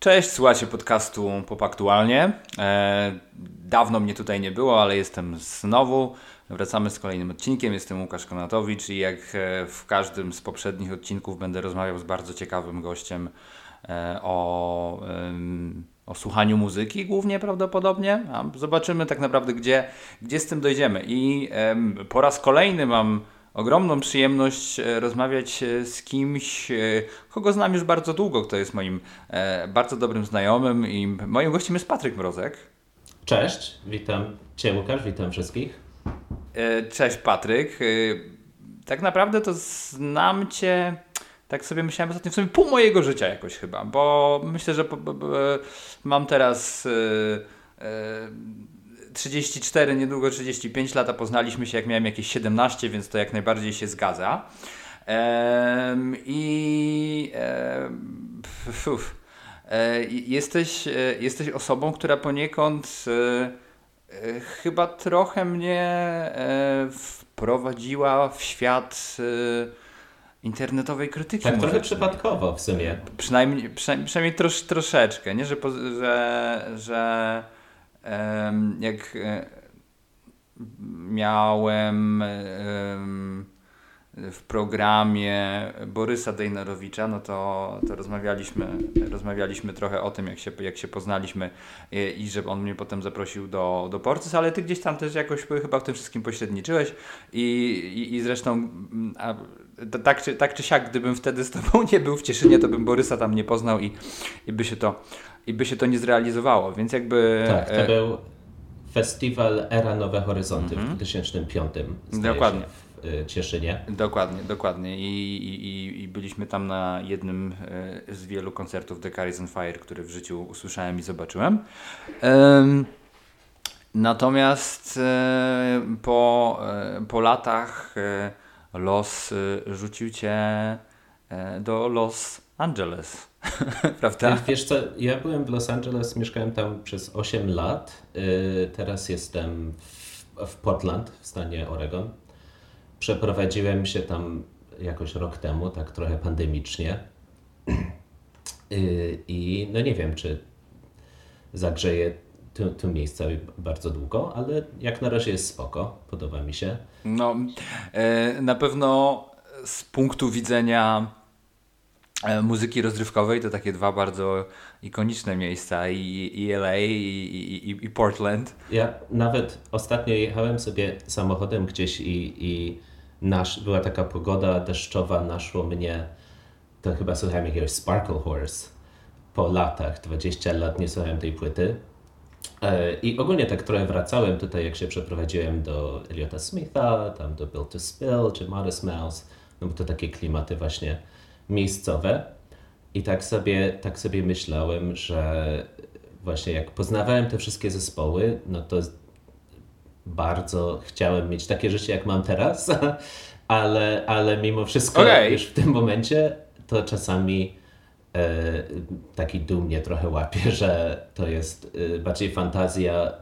Cześć, słuchacie podcastu Pop Aktualnie. E, dawno mnie tutaj nie było, ale jestem znowu. Wracamy z kolejnym odcinkiem. Jestem Łukasz Konatowicz i jak e, w każdym z poprzednich odcinków będę rozmawiał z bardzo ciekawym gościem e, o, o słuchaniu muzyki głównie prawdopodobnie. A zobaczymy tak naprawdę, gdzie, gdzie z tym dojdziemy. I po raz kolejny mam ogromną przyjemność e, rozmawiać e, z kimś, e, kogo znam już bardzo długo, kto jest moim bardzo dobrym znajomym i moim gościem jest Patryk Mrozek. Cześć, witam Cię Łukasz, witam wszystkich. Cześć Patryk. Tak naprawdę to znam Cię, tak sobie myślałem ostatnio, w sumie pół mojego życia jakoś chyba, bo myślę, że mam teraz 34, niedługo 35 lata poznaliśmy się, jak miałem jakieś 17, więc to jak najbardziej się zgadza. Ehm, I e, jesteś, e, jesteś osobą, która poniekąd e, e chyba trochę mnie e, wprowadziła w świat e, internetowej krytyki. Tak, trochę przypadkowo w sumie. Przynajmniej, przynajmniej, przynajmniej trosz, troszeczkę, nie? Że, że, że jak e, miałem w programie Borysa Dejnerowicza, no to, to rozmawialiśmy, rozmawialiśmy trochę o tym, jak się, jak się poznaliśmy i, i że on mnie potem zaprosił do, do Porcys, ale ty gdzieś tam też jakoś chyba w tym wszystkim pośredniczyłeś. I, i, i zresztą a, tak, czy, tak czy siak, gdybym wtedy z tobą nie był w Cieszynie, to bym Borysa tam nie poznał i, i by się to i by się to nie zrealizowało, więc jakby... Tak, to e... był festiwal Era Nowe Horyzonty mm -hmm. w 2005 Dokładnie. w e, Cieszynie. Dokładnie, dokładnie. I, i, I byliśmy tam na jednym e, z wielu koncertów The Carries on Fire, które w życiu usłyszałem i zobaczyłem. Um, natomiast po, po latach los rzucił cię do Los Angeles. Prawda? Wiesz co, ja byłem w Los Angeles, mieszkałem tam przez 8 lat. Y, teraz jestem w, w Portland, w stanie Oregon. Przeprowadziłem się tam jakoś rok temu, tak trochę pandemicznie. Y, I no nie wiem, czy zagrzeję tu, miejsca bardzo długo, ale jak na razie jest spoko, podoba mi się. No, e, na pewno z punktu widzenia muzyki rozrywkowej to takie dwa bardzo ikoniczne miejsca i, i LA i, i, i, Portland. Ja nawet ostatnio jechałem sobie samochodem gdzieś i, i nasz, była taka pogoda deszczowa, naszło mnie, to chyba słuchałem jakiegoś Sparkle Horse po latach, 20 lat nie słuchałem tej płyty. E, I ogólnie tak trochę wracałem tutaj, jak się przeprowadziłem do Eliota Smitha, tam do Built to Spill czy Modest Mouse, no bo to takie klimaty właśnie miejscowe. I tak sobie, tak sobie myślałem, że właśnie jak poznawałem te wszystkie zespoły, no to bardzo chciałem mieć takie życie, jak mam teraz, ale, ale mimo wszystko okay. już w tym momencie to czasami e, taki dum mnie trochę łapie, że to jest e, bardziej fantazja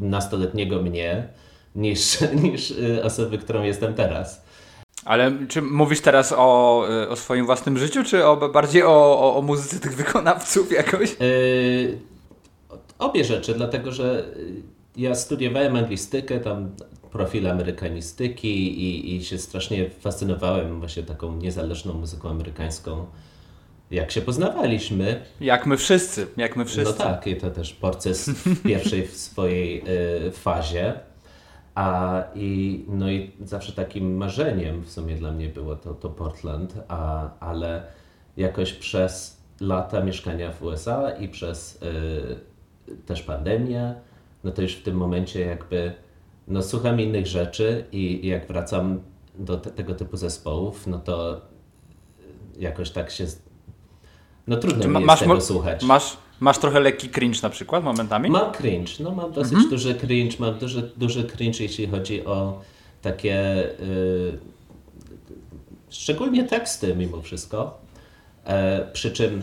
nastoletniego mnie niż, niż e, osoby, którą jestem teraz. Ale czy mówisz teraz o, y, o swoim własnym życiu, czy o, bardziej o, o, o muzyce tych wykonawców jakoś? Yy, obie rzeczy, dlatego że ja studiowałem anglistykę, tam profil amerykanistyki i, i się strasznie fascynowałem właśnie taką niezależną muzyką amerykańską. Jak się poznawaliśmy. Jak my wszyscy, jak my wszyscy. No tak, i to też Porces w pierwszej w swojej y, fazie. A, i, no i zawsze takim marzeniem w sumie dla mnie było to, to Portland, a, ale jakoś przez lata mieszkania w USA i przez y, też pandemię, no to już w tym momencie jakby no słucham innych rzeczy i, i jak wracam do te, tego typu zespołów, no to jakoś tak się no trudno mi jest masz, tego słuchać. Masz, Masz trochę lekki cringe na przykład momentami? Mam cringe, no mam dosyć mhm. duży cringe, mam duży, duży cringe jeśli chodzi o takie y, szczególnie teksty mimo wszystko. E, przy czym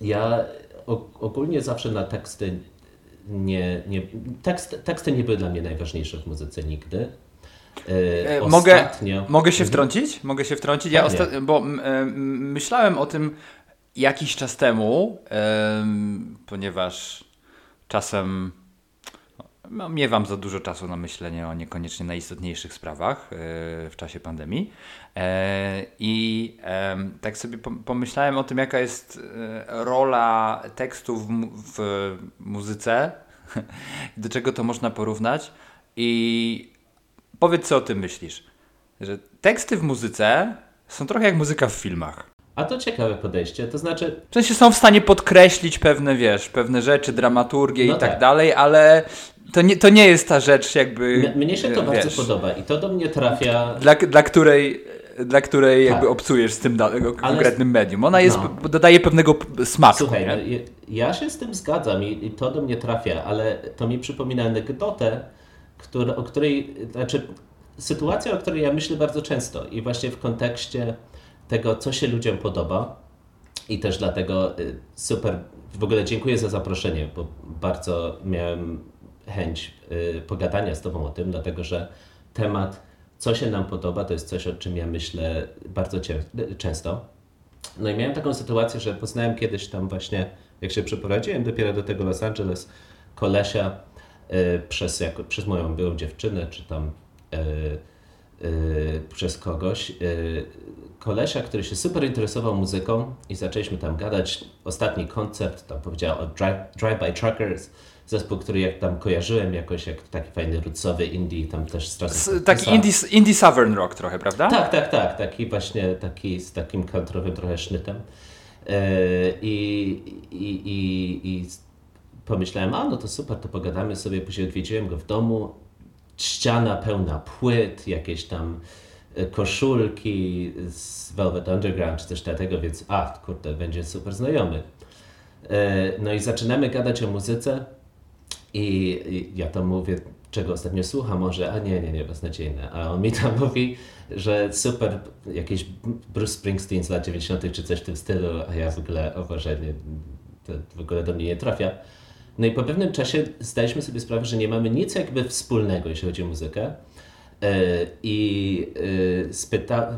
ja ogólnie zawsze na teksty nie, nie tekst, teksty nie były dla mnie najważniejsze w muzyce nigdy. E, mogę, mogę się mhm. wtrącić? Mogę się wtrącić? Ja osta- bo myślałem o tym jakiś czas temu, em, ponieważ czasem no, miewam za dużo czasu na myślenie o niekoniecznie najistotniejszych sprawach e, w czasie pandemii. E, I em, tak sobie pom- pomyślałem o tym, jaka jest e, rola tekstów w, w muzyce, do czego to można porównać. I powiedz, co o tym myślisz. Że teksty w muzyce są trochę jak muzyka w filmach. A to ciekawe podejście, to znaczy W sensie są w stanie podkreślić pewne, wiesz, pewne rzeczy, dramaturgię No i tak, tak. dalej, ale to nie, to nie jest ta rzecz jakby... m- mnie się to e, bardzo wiesz, podoba i to do mnie trafia Dla, dla której, dla której jakby Tak. obcujesz z tym danego Ale- konkretnym medium. Ona jest, No. dodaje pewnego smaku, Słuchaj, no, ja się z tym zgadzam i, i to do mnie trafia, ale to mi przypomina anegdotę, która, o której, znaczy sytuacja, o której ja myślę bardzo często i właśnie w kontekście tego, co się ludziom podoba i też dlatego y, super, w ogóle dziękuję za zaproszenie, bo bardzo miałem chęć y, pogadania z Tobą o tym, dlatego że temat, co się nam podoba, to jest coś, o czym ja myślę bardzo cię, często. No i miałem taką sytuację, że poznałem kiedyś tam właśnie, jak się przeprowadziłem dopiero do tego Los Angeles, kolesia y, przez, przez moją byłą dziewczynę, czy tam y, y, przez kogoś. Y, kolesia, który się super interesował muzyką i zaczęliśmy tam gadać. Ostatni koncert, tam powiedział o Drive, Drive by Truckers, zespół, który jak tam kojarzyłem jakoś, jak taki fajny rootsowy indie, tam też z czasem... S- Taki indie, indie Southern Rock trochę, prawda? Tak, tak, tak. Taki właśnie taki z takim countryowym trochę sznytem. E, I, i, i, I pomyślałem, a no to super, to pogadamy sobie. Później odwiedziłem go w domu. Ściana pełna płyt, jakieś tam e, koszulki z Velvet Underground czy coś takiego, więc a kurde, będzie super znajomy. E, No i zaczynamy gadać o muzyce. I, I ja tam mówię, czego ostatnio słucham, może, a nie, nie, nie, beznadziejne. A on mi tam mówi, że super, jakiś Bruce Springsteen z lat 90. czy coś w tym stylu, a ja w ogóle, o Boże, nie, to w ogóle do mnie nie trafia. No i po pewnym czasie zdaliśmy sobie sprawę, że nie mamy nic jakby wspólnego, jeśli chodzi o muzykę. E, I e, spyta,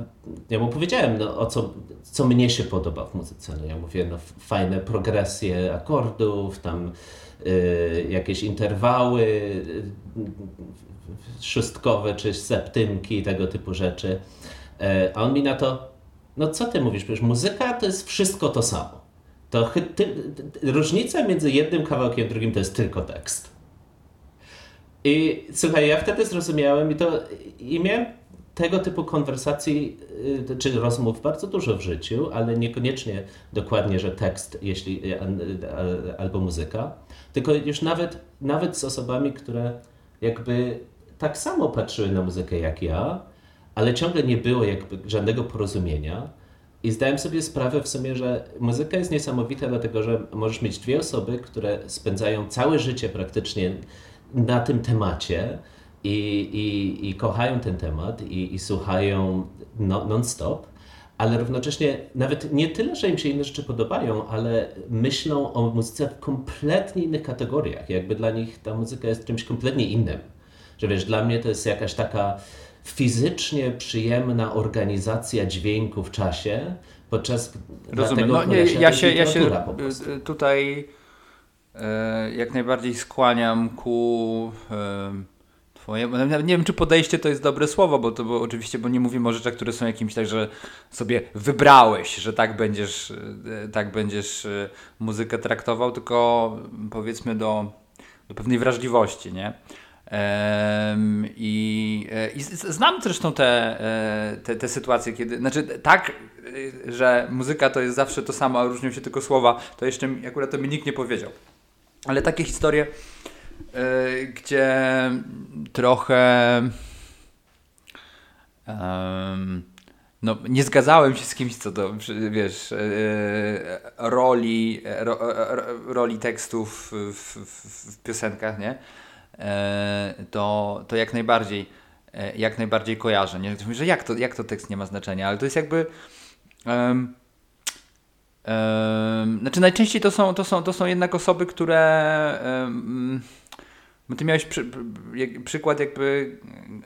ja mu powiedziałem, no, o co, co mnie się podoba w muzyce. No, ja mówię, no, fajne progresje akordów, tam e, jakieś interwały szóstkowe czy septymki, tego typu rzeczy. A on mi na to, no co ty mówisz, przecież muzyka to jest wszystko to samo. To ty, ty, różnica między jednym kawałkiem a drugim to jest tylko tekst. I słuchaj, ja wtedy zrozumiałem i to i miałem tego typu konwersacji y, czy rozmów bardzo dużo w życiu, ale niekoniecznie dokładnie, że tekst, jeśli y, y, albo muzyka, tylko już nawet, nawet z osobami, które jakby tak samo patrzyły na muzykę jak ja, ale ciągle nie było jakby żadnego porozumienia. I zdałem sobie sprawę w sumie, że muzyka jest niesamowita, dlatego że możesz mieć dwie osoby, które spędzają całe życie praktycznie na tym temacie i, i, i kochają ten temat i, i słuchają no, non-stop, ale równocześnie nawet nie tyle, że im się inne rzeczy podobają, ale myślą o muzyce w kompletnie innych kategoriach. Jakby dla nich ta muzyka jest czymś kompletnie innym. Że wiesz, dla mnie to jest jakaś taka fizycznie przyjemna organizacja dźwięku w czasie, podczas Rozumiem. No, nie, ja się, ja się y, y, tutaj e, jak najbardziej skłaniam ku e, twojemu. Nawet nie wiem, czy podejście to jest dobre słowo, bo to bo oczywiście, bo nie mówimy o rzeczach, które są jakimś tak, że sobie wybrałeś, że tak będziesz, e, tak będziesz e, muzykę traktował, tylko powiedzmy do, do pewnej wrażliwości, nie? I, e, I znam zresztą te, e, te, te sytuacje, kiedy, znaczy tak, e, że muzyka to jest zawsze to samo, a różnią się tylko słowa, to jeszcze akurat to mi nikt nie powiedział. Ale takie historie, gdzie trochę em, no, nie zgadzałem się z kimś co do, wiesz, roli, ro, ro, roli tekstów w, w, w piosenkach, nie? E, to, to jak najbardziej, e, jak najbardziej kojarzę. Nie? Mówi, że jak to, jak to tekst nie ma znaczenia, ale to jest jakby. em, em, znaczy najczęściej to są, to są, to są jednak osoby, które em, Bo ty miałeś przy, przykład jakby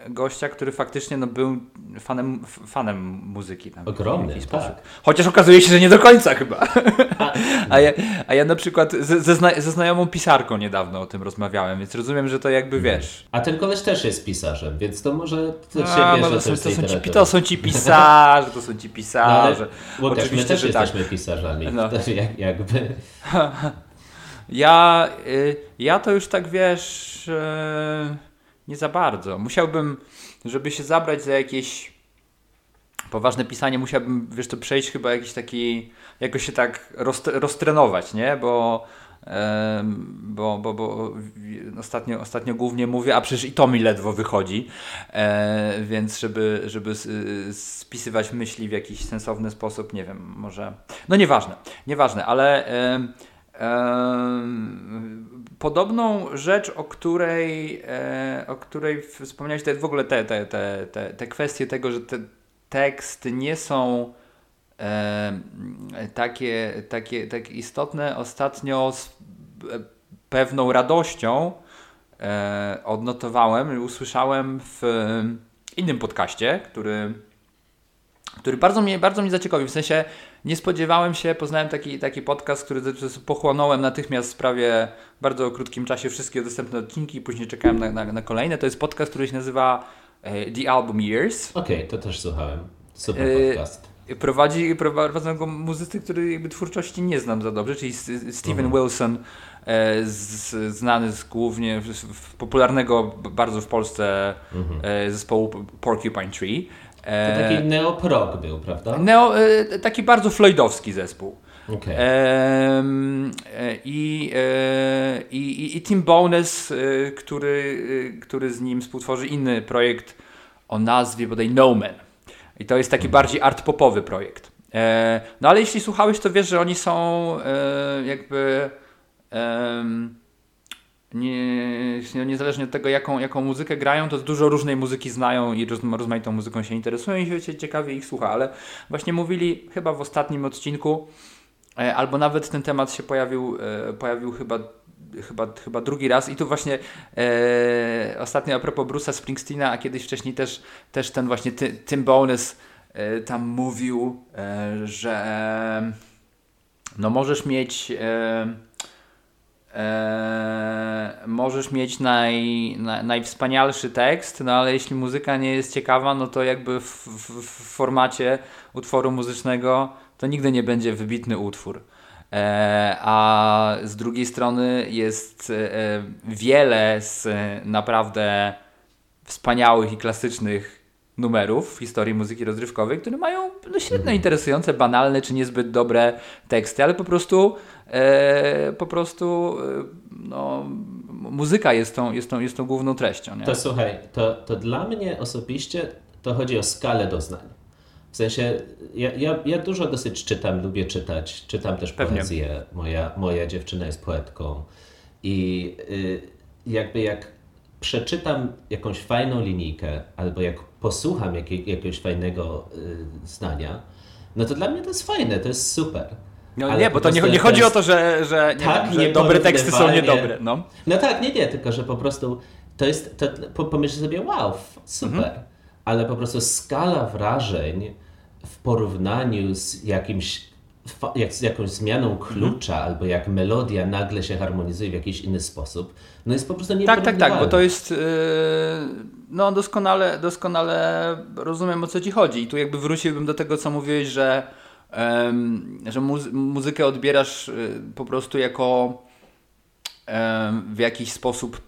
gościa, który faktycznie no, był fanem, fanem muzyki. Tam, w Ogromny, tak. sposób. Chociaż okazuje się, że nie do końca chyba. A, ja, a ja na przykład ze, ze, zna, ze znajomą pisarką niedawno o tym rozmawiałem, więc rozumiem, że to jakby wiesz. A ten koleś też jest pisarzem, więc to może to A, się no, bierze to, są, to, są ci, to są ci pisarze, to są ci No, pisarze. ale Łukasz, my Oczywiście, też tak. jesteśmy pisarzami. No. To jak, jakby... Ja, y, ja to już tak wiesz, y, nie za bardzo. Musiałbym, żeby się zabrać za jakieś poważne pisanie, musiałbym, wiesz, to przejść chyba jakiś taki, jakoś się tak roz, roztrenować, nie? Bo, bo, bo, bo ostatnio, ostatnio głównie mówię, a przecież i to mi ledwo wychodzi, e, więc żeby, żeby spisywać myśli w jakiś sensowny sposób, nie wiem, może, no nieważne, nieważne, ale podobną rzecz, o której, e, o której wspomniałeś, to jest w ogóle te, te, te, te, te kwestie tego, że te teksty nie są takie, takie, takie istotne. Ostatnio z e, pewną radością e, odnotowałem i usłyszałem w innym podcaście, który, który bardzo, mnie, bardzo mnie zaciekawił. W sensie nie spodziewałem się, poznałem taki, taki podcast, który pochłonąłem natychmiast w prawie bardzo krótkim czasie wszystkie dostępne odcinki i później czekałem na, na, na kolejne. To jest podcast, który się nazywa e, The Album Years. Okej, to też słuchałem. Super Yy, podcast. Prowadzi, prowadzą go muzycy, który jakby twórczości nie znam za dobrze, czyli Steven Mhm. Wilson, e, z, znany z głównie z, popularnego bardzo w Polsce e, zespołu Porcupine Tree. To E, taki neoprog był, prawda? neo, e, taki bardzo floydowski zespół. Em, e, I, e, i, i, Tim Bowness, e, który, e, który z nim współtworzy inny projekt o nazwie bodaj No Man. I to jest taki bardziej art popowy projekt. E, no ale jeśli słuchałeś, to wiesz, że oni są e, jakby nie, niezależnie od tego, jaką, jaką muzykę grają, to dużo różnej muzyki znają i roz, rozmaitą muzyką się interesują i się ciekawie ich słucha, ale właśnie mówili chyba w ostatnim odcinku, e, albo nawet ten temat się pojawił, e, pojawił chyba, chyba, chyba drugi raz i tu właśnie e, ostatnio a propos Bruce'a Springsteena, a kiedyś wcześniej też, też ten właśnie ty, Tim Bowness e, tam mówił, e, że no możesz mieć e, e, możesz mieć naj, naj, najwspanialszy tekst, no ale jeśli muzyka nie jest ciekawa, no to jakby w, w, w formacie utworu muzycznego to nigdy nie będzie wybitny utwór. E, a z drugiej strony jest e, wiele z e, naprawdę wspaniałych i klasycznych numerów w historii muzyki rozrywkowej, które mają no, średnio interesujące, banalne czy niezbyt dobre teksty, ale po prostu e, po prostu e, no, muzyka jest tą, jest tą, jest tą główną treścią. Nie? To słuchaj, to, to dla mnie osobiście to chodzi o skalę doznań. W sensie, ja, ja, ja dużo dosyć czytam, lubię czytać, czytam też Pewnie. poezję. Moja, moja dziewczyna jest poetką. I y, jakby jak przeczytam jakąś fajną linijkę, albo jak posłucham jakiej, jakiegoś fajnego y, zdania, no to dla mnie to jest fajne, to jest super. No Ale nie, bo to nie, nie chodzi o to, że, że, nie Tak, wiem, że nie dobre teksty są niedobre. No. No tak, nie, nie, tylko że po prostu to jest, to, po- pomyśl sobie, wow, super, Mhm. ale po prostu skala wrażeń w porównaniu z jakimś, jak, z jakąś zmianą Mhm. klucza, albo jak melodia nagle się harmonizuje w jakiś inny sposób, no jest po prostu Tak, tak, tak, bo nieporównywalne. to jest. Yy, no, doskonale, doskonale rozumiem o co ci chodzi. I tu jakby wróciłbym do tego, co mówiłeś, że, że muzy- muzykę odbierasz y, po prostu jako w jakiś sposób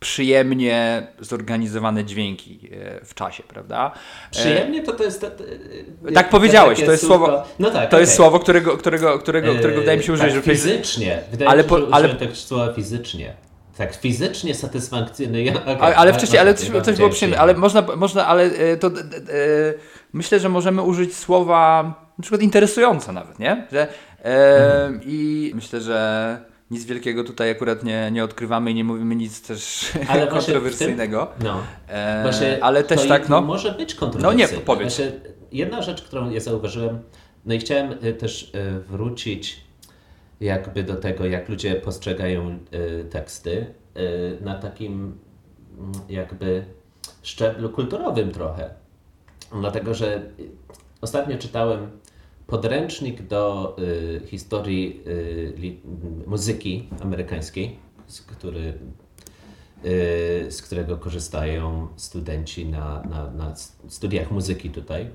przyjemnie zorganizowane dźwięki e, w czasie, prawda? E, Przyjemnie to to jest... To, to, Tak powiedziałeś, takie to jest słówko- słowo- No tak, To jest okej. słowo, którego, którego, którego, którego wydaje mi się użyć, tak, fizycznie. Wydaje Ale mi się, po- że ale- tego słowa fizycznie. Tak, fizycznie satysfakcyjny. Ja, okay, Ale, ale wcześniej, ale coś, coś było przyjemne, ale można, można ale e, to e, e, myślę, że możemy użyć słowa na przykład interesujące nawet, nie? Że, e, I myślę, że nic wielkiego tutaj akurat nie, nie odkrywamy i nie mówimy nic też Ale kontrowersyjnego. No. E, ale też tak, no. Może być kontrowersyjne. No nie, powiedz. Właśnie jedna rzecz, którą ja zauważyłem, no i chciałem y, też y, wrócić jakby do tego, jak ludzie postrzegają y, teksty na takim mm, jakby szczeblu kulturowym trochę. Dlatego, że ostatnio czytałem podręcznik do y, historii y, muzyki amerykańskiej, z, który, y, z którego korzystają studenci na, na, na studiach muzyki tutaj.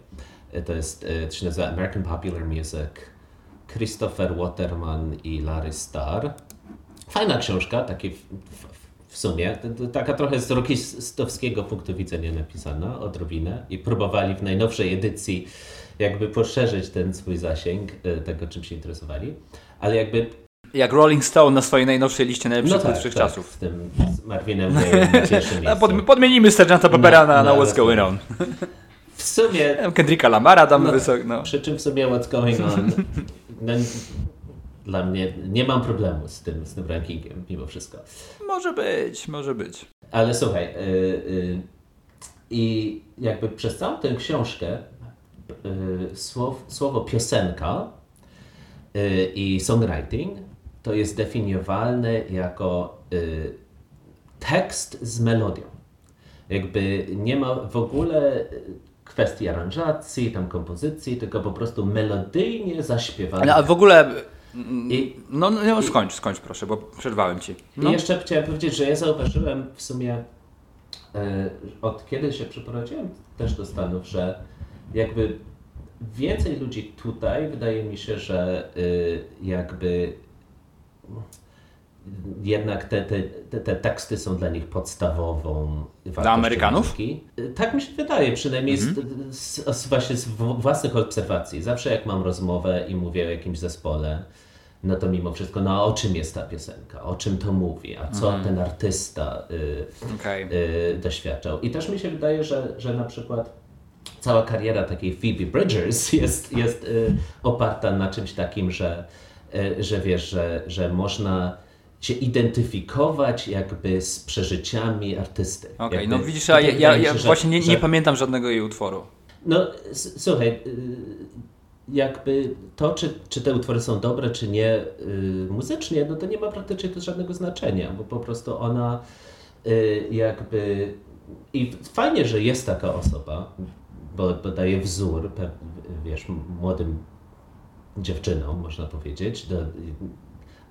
Y, To jest, y, to się nazywa American Popular Music. Christopher Waterman i Larry Starr. Fajna książka, taki w, w, w sumie, taka trochę z rokistowskiego punktu widzenia napisana, odrobinę. I próbowali w najnowszej edycji jakby poszerzyć ten swój zasięg y, tego, czym się interesowali. Ale jakby Jak Rolling Stone na swojej najnowszej liście najlepszych tak, twórczych tak, czasów. z tym z Marvinem na pod, podmienimy Sgt. Peppera No, na, na no, What's Going On. W sumie Kendricka Lamara tam No. wysoko. No. Przy czym w sobie what's going on, no, dla mnie nie mam problemu z tym, z tym rankingiem mimo wszystko. Może być, może być. Ale słuchaj, y, y, i jakby przez całą tę książkę słow, słowo piosenka y, i songwriting to jest definiowalne jako y, tekst z melodią. Jakby nie ma w ogóle y, kwestii aranżacji, tam kompozycji, tylko po prostu melodyjnie zaśpiewany. Ale a w ogóle. I, No, no, no skończ, skończ proszę, bo przerwałem ci. No. I jeszcze chciałem powiedzieć, że ja zauważyłem w sumie e, od kiedy się przeprowadziłem też do Stanów, że jakby więcej ludzi tutaj, wydaje mi się, że y, jakby jednak te, te, te, te teksty są dla nich podstawową wartością Amerykanów? muzyki. Y, Tak mi się wydaje, przynajmniej z, z, z, właśnie z własnych obserwacji. Zawsze jak mam rozmowę i mówię o jakimś zespole, no to mimo wszystko, no a o czym jest ta piosenka, o czym to mówi, a co ten artysta y, Okej. y, doświadczał. I też mi się wydaje, że, że na przykład cała kariera takiej Phoebe Bridgers jest, jest y, oparta na czymś takim, że, y, że wiesz, że, że można się identyfikować jakby z przeżyciami artysty. Okej, Jakby no widzisz, a ja, ja, ja że- właśnie nie, że- nie pamiętam żadnego jej utworu. no, słuchaj, y, jakby to, czy, czy te utwory są dobre, czy nie y, muzycznie, no to nie ma praktycznie to żadnego znaczenia, bo po prostu ona y, jakby... I fajnie, że jest taka osoba, bo, bo daje wzór, wiesz, młodym dziewczynom, można powiedzieć, do,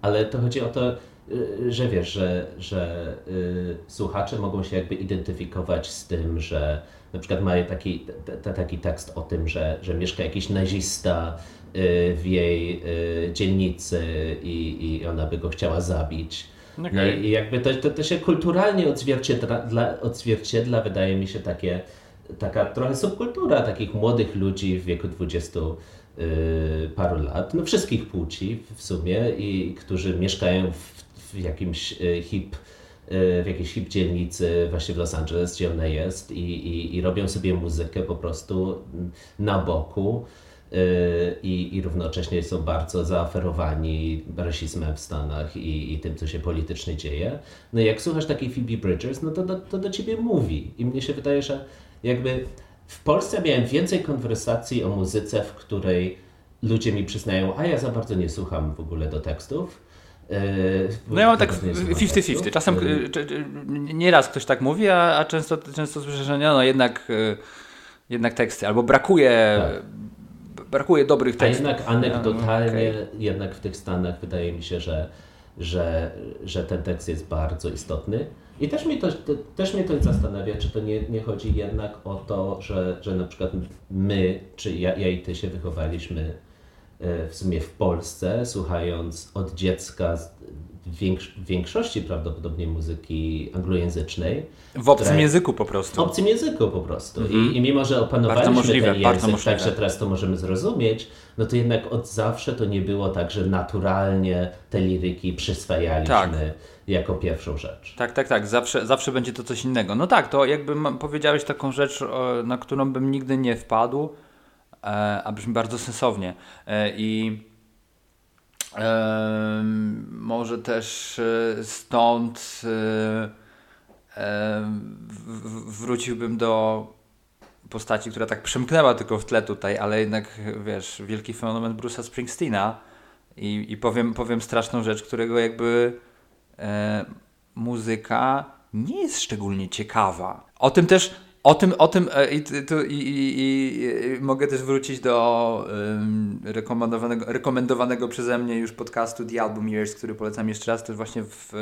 ale to chodzi o to, y, że wiesz, że, że y, słuchacze mogą się jakby identyfikować z tym, że na przykład mają taki, t, t, taki tekst o tym, że, że mieszka jakiś nazista y, w jej y, dzielnicy i, i ona by go chciała zabić. No Okej. i, jakby to, to, to się kulturalnie odzwierciedla, dla, odzwierciedla, wydaje mi się, takie, taka trochę subkultura takich młodych ludzi w wieku 20 y, paru lat, no wszystkich płci w sumie, i którzy mieszkają w, w jakimś y, hip, y, w jakiejś hip dzielnicy właśnie w Los Angeles, gdzie ona jest i, i, i robią sobie muzykę po prostu na boku. I, I równocześnie są bardzo zaaferowani rasizmem w Stanach i, i tym, co się politycznie dzieje. No i jak słuchasz takiej Phoebe Bridgers, no to, to, to do ciebie mówi. I mnie się wydaje, że jakby w Polsce miałem więcej konwersacji o muzyce, w której ludzie mi przyznają, a ja za bardzo nie słucham w ogóle do tekstów. Yy, No ja mam tak bardzo nie słucham 50-50. tekstów. Czasem Yy, y, nieraz ktoś tak mówi, a, a często, często słyszę, że no jednak, y, jednak teksty. Albo brakuje, b- brakuje dobrych A tekstów. jednak anegdotalnie, Okej. jednak w tych Stanach wydaje mi się, że, że, że ten tekst jest bardzo istotny. I też mnie to, też mnie to zastanawia, czy to nie, nie chodzi jednak o to, że, że na przykład my, czy ja, ja i ty się wychowaliśmy e, w sumie w Polsce, słuchając od dziecka w większości prawdopodobnie muzyki anglojęzycznej, W obcym które- języku po prostu. w obcym języku po prostu. I, I mimo, że opanowaliśmy Mhm. Bardzo możliwe, ten język, możliwe. tak, że teraz to możemy zrozumieć, no to jednak od zawsze to nie było tak, że naturalnie te liryki przyswajaliśmy Tak. Jako pierwszą rzecz. Tak, tak, tak. Zawsze, zawsze będzie to coś innego. No tak, to jakby powiedziałeś taką rzecz, na którą bym nigdy nie wpadł, e, a brzmi bardzo sensownie. E, I może też e, stąd wróciłbym do postaci, która tak przemknęła tylko w tle tutaj, ale jednak, wiesz, wielki fenomen Bruce'a Springsteena i, i powiem, powiem straszną rzecz, którego jakby e, muzyka nie jest szczególnie ciekawa. O tym też, o tym, o tym e, i, i, i, i mogę też wrócić do rekomendowanego, rekomendowanego przeze mnie już podcastu The Album Years, który polecam jeszcze raz. Też właśnie w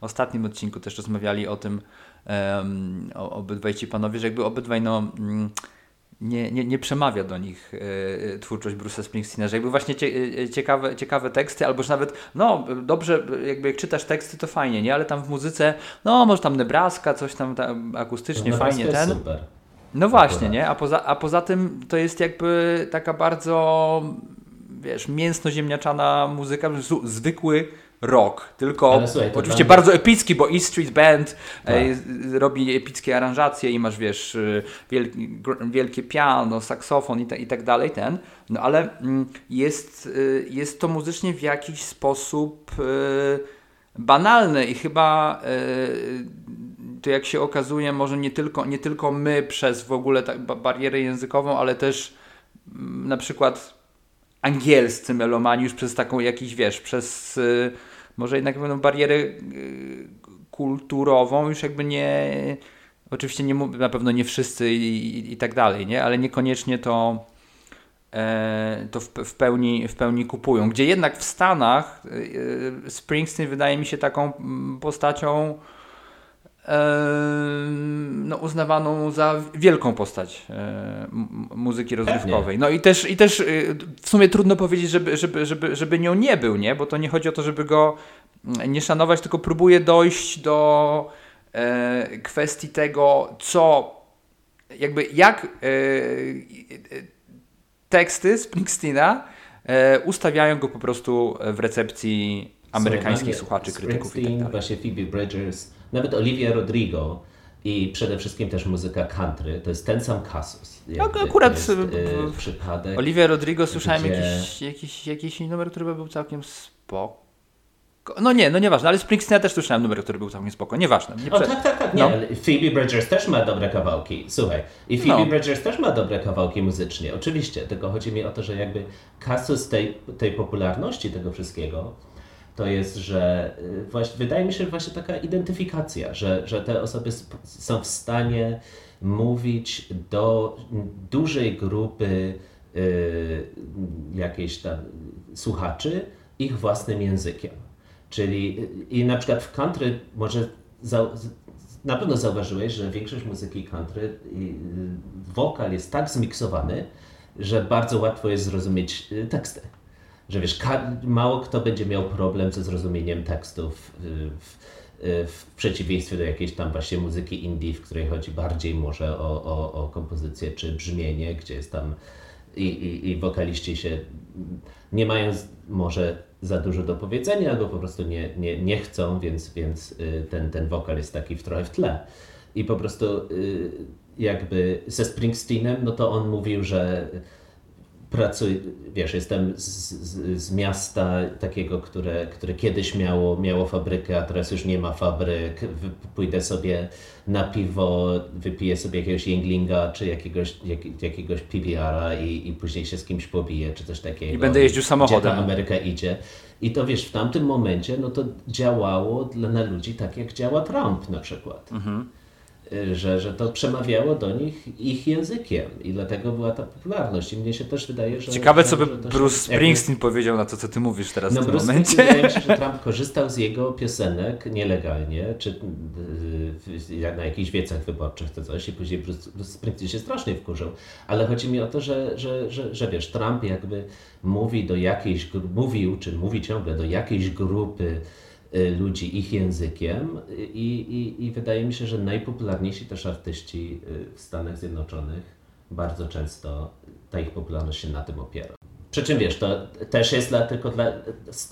ostatnim odcinku też rozmawiali o tym um, obydwaj ci panowie, że jakby obydwaj no... Um, nie, nie, nie przemawia do nich y, twórczość Bruce'a Springsteena, że jakby właśnie cie, e, ciekawe, ciekawe teksty, albo że nawet, no dobrze, jakby jak czytasz teksty, to fajnie, nie? Ale tam w muzyce, no może tam Nebraska, coś tam, tam akustycznie no, fajnie ten. Super. No właśnie, nie? A poza, a poza tym to jest jakby taka bardzo, wiesz, mięsno-ziemniaczana muzyka, zwykły rock, tylko słuchaj, oczywiście bardzo epicki, bo East Street Band e, tak. robi epickie aranżacje i masz, wiesz, e, wielki, wielkie piano, saksofon i, ta, i tak dalej, ten, no ale mm, jest, e, jest to muzycznie w jakiś sposób banalne i chyba to jak się okazuje, może nie tylko, nie tylko my przez w ogóle tak barierę językową, ale też mm, na przykład angielscy melomani już przez taką jakiś, wiesz, przez może jednak pewną barierę y, kulturową już jakby nie, oczywiście nie, na pewno nie wszyscy i, i, i tak dalej, nie? ale niekoniecznie to, e, to w, w, pełni, w pełni kupują. Gdzie jednak w Stanach e, Springsteen wydaje mi się taką mm, postacią no, uznawaną za wielką postać e, muzyki rozrywkowej. No i też, i też y, w sumie trudno powiedzieć, żeby, żeby, żeby, żeby nią nie był, nie? bo to nie chodzi o to, żeby go mm, nie szanować, tylko próbuje dojść do e, kwestii tego, co jakby jak e, teksty Springsteena ustawiają go po prostu w recepcji amerykańskich słuchaczy, krytyków i tak dalej. właśnie Phoebe Bridgers, nawet Olivia Rodrigo i przede wszystkim też muzyka country, to jest ten sam kasus. No, akurat jest, y, przypadek. Olivia Rodrigo słyszałem gdzie... jakiś, jakiś, jakiś numer, który był całkiem spoko. No nie, no nieważne, ale Springsteena też słyszałem numer, który był całkiem spoko, nieważne. Nie o, tak, tak, tak, nie. No. Phoebe Bridgers też ma dobre kawałki, słuchaj. I Phoebe no. Bridgers też ma dobre kawałki muzycznie, oczywiście, tylko chodzi mi o to, że jakby kasus tej, tej popularności tego wszystkiego to jest, że y, właśnie, wydaje mi się, że właśnie taka identyfikacja, że, że te osoby są w stanie mówić do dużej grupy y, jakiejś tam słuchaczy ich własnym językiem. Czyli i na przykład w country może za, na pewno zauważyłeś, że większość muzyki country, y, wokal jest tak zmiksowany, że bardzo łatwo jest zrozumieć y, teksty że wiesz, mało kto będzie miał problem ze zrozumieniem tekstów w, w, w, przeciwieństwie do jakiejś tam właśnie muzyki indie, w której chodzi bardziej może o, o, o kompozycję czy brzmienie, gdzie jest tam i, i, i wokaliści się nie mają może za dużo do powiedzenia, albo po prostu nie, nie, nie chcą, więc, więc y, ten, ten wokal jest taki w trochę w tle. I po prostu y, jakby ze Springsteenem, no to on mówił, że pracuję, wiesz, jestem z, z, z, miasta takiego, które, które kiedyś miało, miało fabrykę, a teraz już nie ma fabryk. Pójdę sobie na piwo, wypiję sobie jakiegoś Yinglinga czy jakiegoś, jak, jakiegoś PBR-a i, i później się z kimś pobiję, czy coś takiego. I będę jeździł samochodem. Gdzie ta Ameryka idzie. I to wiesz, w tamtym momencie no to działało dla, na ludzi tak, jak działa Trump na przykład. Mhm. Y, że, że to przemawiało do nich ich językiem i dlatego była ta popularność. I mnie się też wydaje, że... Ciekawe, co by Bruce Springsteen powiedział na to, co ty mówisz teraz no, w tym Bruce momencie. Wydaje mi się, że Trump korzystał z jego piosenek nielegalnie, czy y, na jakichś wiecach wyborczych to coś i później Bruce, Bruce Springsteen się strasznie wkurzył. Ale chodzi mi o to, że, że, że, że wiesz, Trump jakby mówi do jakiejś, mówił, czy mówi ciągle do jakiejś grupy ludzi ich językiem i, i, i wydaje mi się, że najpopularniejsi też artyści y, w Stanach Zjednoczonych bardzo często ta ich popularność się na tym opiera. Przy czym wiesz, to też jest dla, tylko dla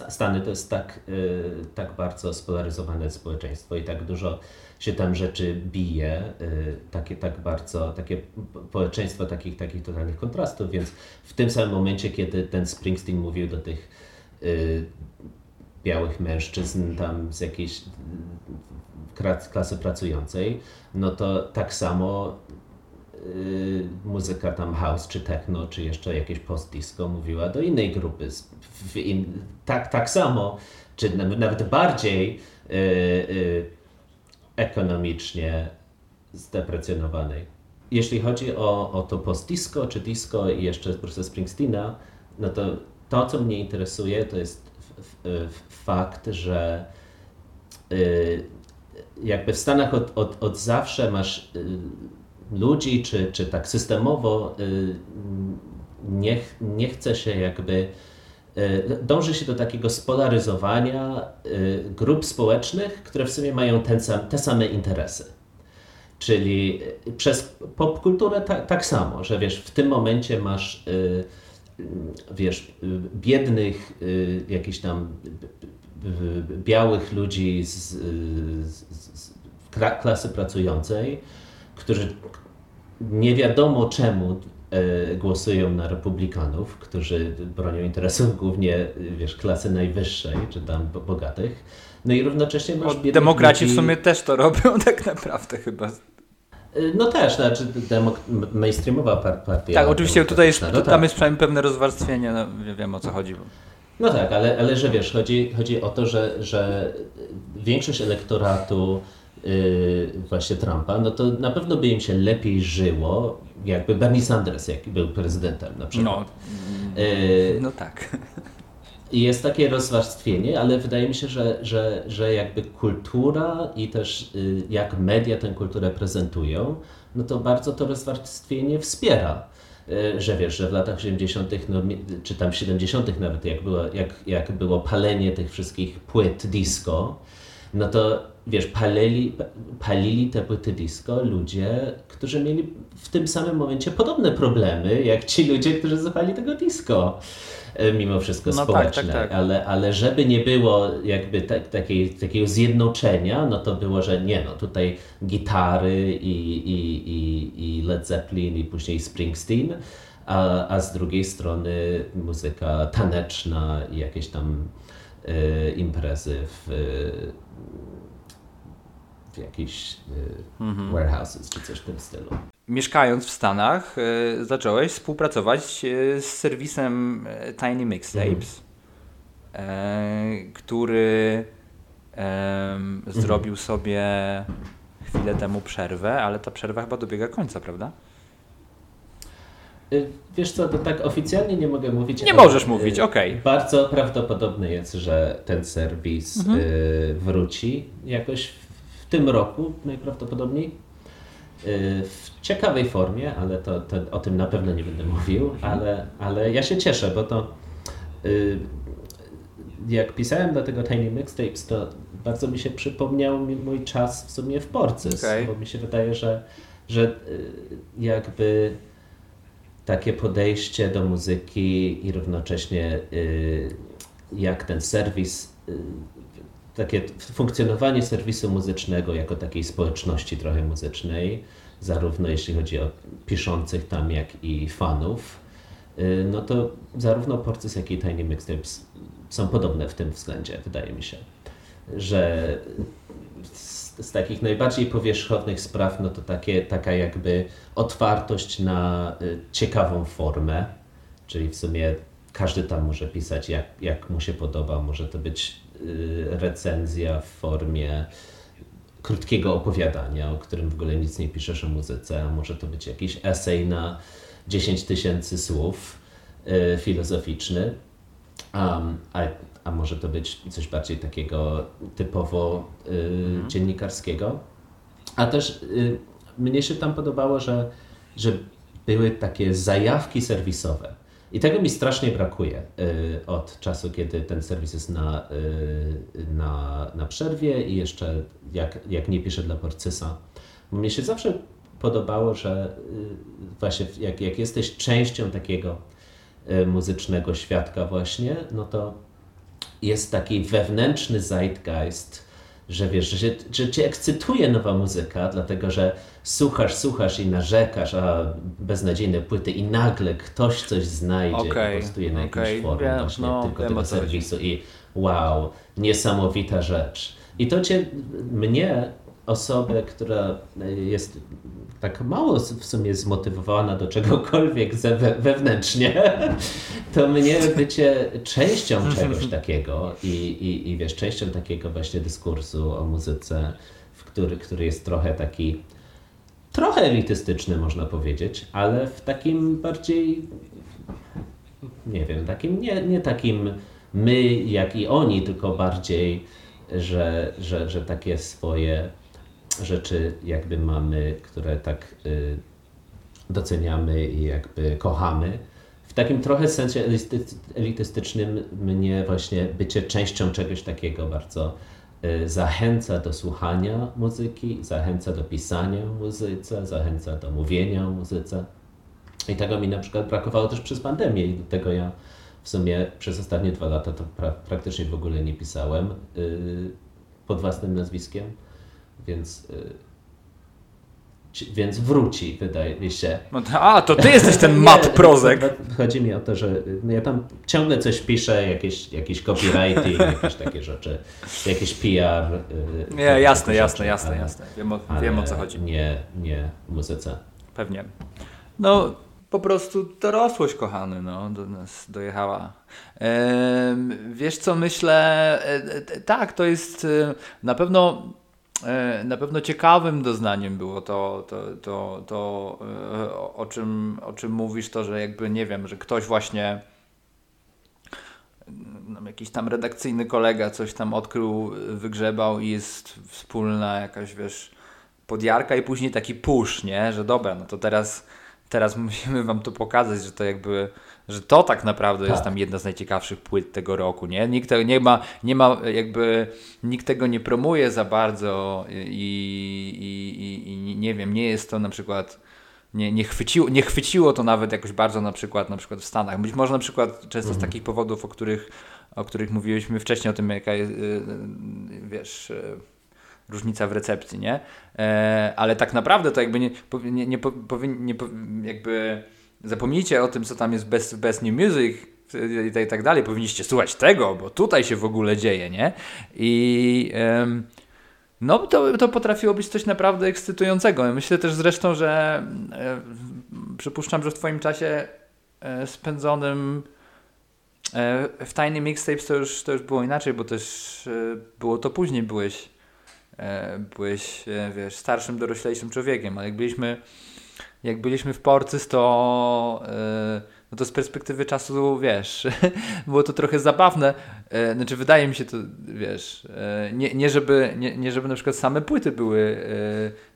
Stany to jest tak, y, tak bardzo spolaryzowane społeczeństwo i tak dużo się tam rzeczy bije, takie tak bardzo, takie społeczeństwo takich, takich totalnych kontrastów, więc w tym samym momencie, kiedy ten Springsteen mówił do tych białych mężczyzn tam z jakiejś klasy pracującej, no to tak samo y, muzyka tam house, czy techno, czy jeszcze jakieś post-disco mówiła do innej grupy. In, tak, tak samo, czy nawet bardziej y, y, ekonomicznie zdeprecjonowanej. Jeśli chodzi o, o to post-disco, czy disco i jeszcze proces Springsteena, no to to, co mnie interesuje, to jest fakt, że y, jakby w Stanach od, od, od zawsze masz y, ludzi, czy, czy tak systemowo y, nie, nie chce się jakby dąży się do takiego spolaryzowania grup społecznych, które w sumie mają ten sam, te same interesy. Czyli przez popkulturę tak, tak samo, że wiesz, w tym momencie masz wiesz, biednych, y, jakichś tam białych ludzi z, z, z klasy pracującej, którzy nie wiadomo czemu głosują na republikanów, którzy bronią interesów głównie wiesz, klasy najwyższej, czy tam bogatych. No i równocześnie masz no, Demokraci ludzi... w sumie też to robią tak naprawdę chyba. Y, no też, znaczy mainstreamowa partia. Tak, oczywiście tutaj jest, no, tam tak. jest przynajmniej pewne rozwarstwienie, no, wiem o co chodzi. No tak, ale, ale że wiesz, chodzi, chodzi o to, że, że większość elektoratu yy, właśnie Trumpa, no to na pewno by im się lepiej żyło, jakby Bernie Sanders jak był prezydentem na przykład. No, yy, no tak. Jest takie rozwarstwienie, ale wydaje mi się, że, że, że jakby kultura i też y, jak media tę kulturę prezentują, no to bardzo to rozwarstwienie wspiera. Y, że wiesz, że w latach 70., no, czy tam 70., nawet jak było, jak, jak było palenie tych wszystkich płyt disco, no to wiesz, palili, palili te płyty disco ludzie, którzy mieli w tym samym momencie podobne problemy, jak ci ludzie, którzy zapali tego disco. E, mimo wszystko no społeczne, tak, tak, tak. Ale, ale żeby nie było jakby tak, takiej, takiego zjednoczenia, no to było, że nie no, tutaj gitary i, i, i, i Led Zeppelin i później Springsteen, a, a z drugiej strony muzyka taneczna i jakieś tam y, imprezy w, w jakichś y, mhm. warehouses czy coś w tym stylu mieszkając w Stanach, y, zacząłeś współpracować y, z serwisem e, Tiny Mixtapes, mhm. który mhm. zrobił sobie chwilę temu przerwę, ale ta przerwa chyba dobiega końca, prawda? Wiesz co, to tak oficjalnie nie mogę mówić. Nie możesz mówić, okej. Okay. Bardzo prawdopodobne jest, że ten serwis mhm. wróci jakoś w tym roku najprawdopodobniej w ciekawej formie, ale to, to, o tym na pewno nie będę mówił, ale, ale ja się cieszę, bo to y, jak pisałem do tego Tiny Mixtapes, to bardzo mi się przypomniał mój czas w sumie w Porcys, okay. bo mi się wydaje, że, że y, jakby takie podejście do muzyki i równocześnie y, jak ten serwis takie funkcjonowanie serwisu muzycznego jako takiej społeczności trochę muzycznej, zarówno jeśli chodzi o piszących tam, jak i fanów, y, no to zarówno Porcys, jak i Tiny Mixtapes są podobne w tym względzie, wydaje mi się. Że z, z takich najbardziej powierzchownych spraw, no to takie, taka jakby otwartość na y, ciekawą formę, czyli w sumie każdy tam może pisać jak, jak mu się podoba, może to być recenzja w formie krótkiego opowiadania, o którym w ogóle nic nie piszesz o muzyce, a może to być jakiś esej na 10 tysięcy słów y, filozoficzny, um, a, a może to być coś bardziej takiego typowo y, mhm. dziennikarskiego. A też y, mnie się tam podobało, że, że były takie zajawki serwisowe. I tego mi strasznie brakuje y, od czasu, kiedy ten serwis jest na, y, na, na przerwie i jeszcze jak, jak nie piszę dla Porcysa. Mnie się zawsze podobało, że y, właśnie jak, jak jesteś częścią takiego y, muzycznego świadka właśnie, no to jest taki wewnętrzny zeitgeist, że wiesz, że, że cię ekscytuje nowa muzyka, dlatego że słuchasz, słuchasz i narzekasz, a beznadziejne płyty i nagle ktoś coś znajdzie okay, po prostu je na okay. jakimś forum właśnie no, tylko tego serwisu i wow, niesamowita rzecz. I to cię, mnie osobę, która jest tak mało w sumie zmotywowana do czegokolwiek wewnętrznie, to mnie bycie częścią czegoś takiego i, i, i wiesz, częścią takiego właśnie dyskursu o muzyce, w który, który jest trochę taki trochę elitystyczny można powiedzieć, ale w takim bardziej nie wiem, takim nie, nie takim my jak i oni, tylko bardziej, że, że, że takie swoje rzeczy jakby mamy, które tak y, doceniamy i jakby kochamy. W takim trochę sensie elitystycznym mnie właśnie bycie częścią czegoś takiego bardzo y, zachęca do słuchania muzyki, zachęca do pisania muzyce, zachęca do mówienia o muzyce. I tego mi na przykład brakowało też przez pandemię i tego ja w sumie przez ostatnie dwa lata to pra praktycznie w ogóle nie pisałem yy, pod własnym nazwiskiem, więc yy, więc wróci, wydaje mi się. No a, to ty jesteś ten Matt Prozek. Chodzi mi o to, że no ja tam ciągle coś piszę, jakieś, jakieś copywriting, jakieś takie rzeczy, jakieś PR. Yy, nie, jasne, jasne, jasne, jasne. Wiem o, wiem o co chodzi. Nie, nie muzyce. Pewnie. No, po prostu dorosłość, kochany, no, do nas dojechała. wiesz co, myślę, e, e, tak, to jest e, na pewno na pewno ciekawym doznaniem było to, to, to, to o, czym, o czym mówisz, to, że jakby, nie wiem, że ktoś właśnie no, jakiś tam redakcyjny kolega coś tam odkrył, wygrzebał i jest wspólna jakaś, wiesz, podjarka i później taki push, nie, że dobra, no to teraz teraz musimy wam to pokazać, że to jakby, że to tak naprawdę tak. jest tam jedna z najciekawszych płyt tego roku, nie? Nikt tego nie ma, nie ma jakby, nikt tego nie promuje za bardzo i, i, i, i nie wiem, nie jest to na przykład nie, nie, chwyciło, nie chwyciło to nawet jakoś bardzo na przykład, na przykład w Stanach. Być może na przykład często mhm. z takich powodów, o których, o których mówiliśmy wcześniej, o tym jaka jest, y, y, wiesz y, różnica w recepcji, nie? E, ale tak naprawdę to jakby nie, nie, nie, nie, jakby zapomnijcie o tym, co tam jest best, best new music i tak, dalej. Powinniście słuchać tego, bo tutaj się w ogóle dzieje, nie? I no to, to potrafiło być coś naprawdę ekscytującego. Myślę też zresztą, że e, przypuszczam, że w Twoim czasie e, spędzonym e, w Tiny Mixtapes to już, to już było inaczej, bo też e, było to później, byłeś byłeś, wiesz, starszym, doroślejszym człowiekiem, ale jak byliśmy, jak byliśmy w Porcys, to, e, no to z perspektywy czasu, wiesz, było to trochę zabawne. Znaczy, wydaje mi się to, wiesz, nie, nie, żeby, nie, nie żeby na przykład same płyty były,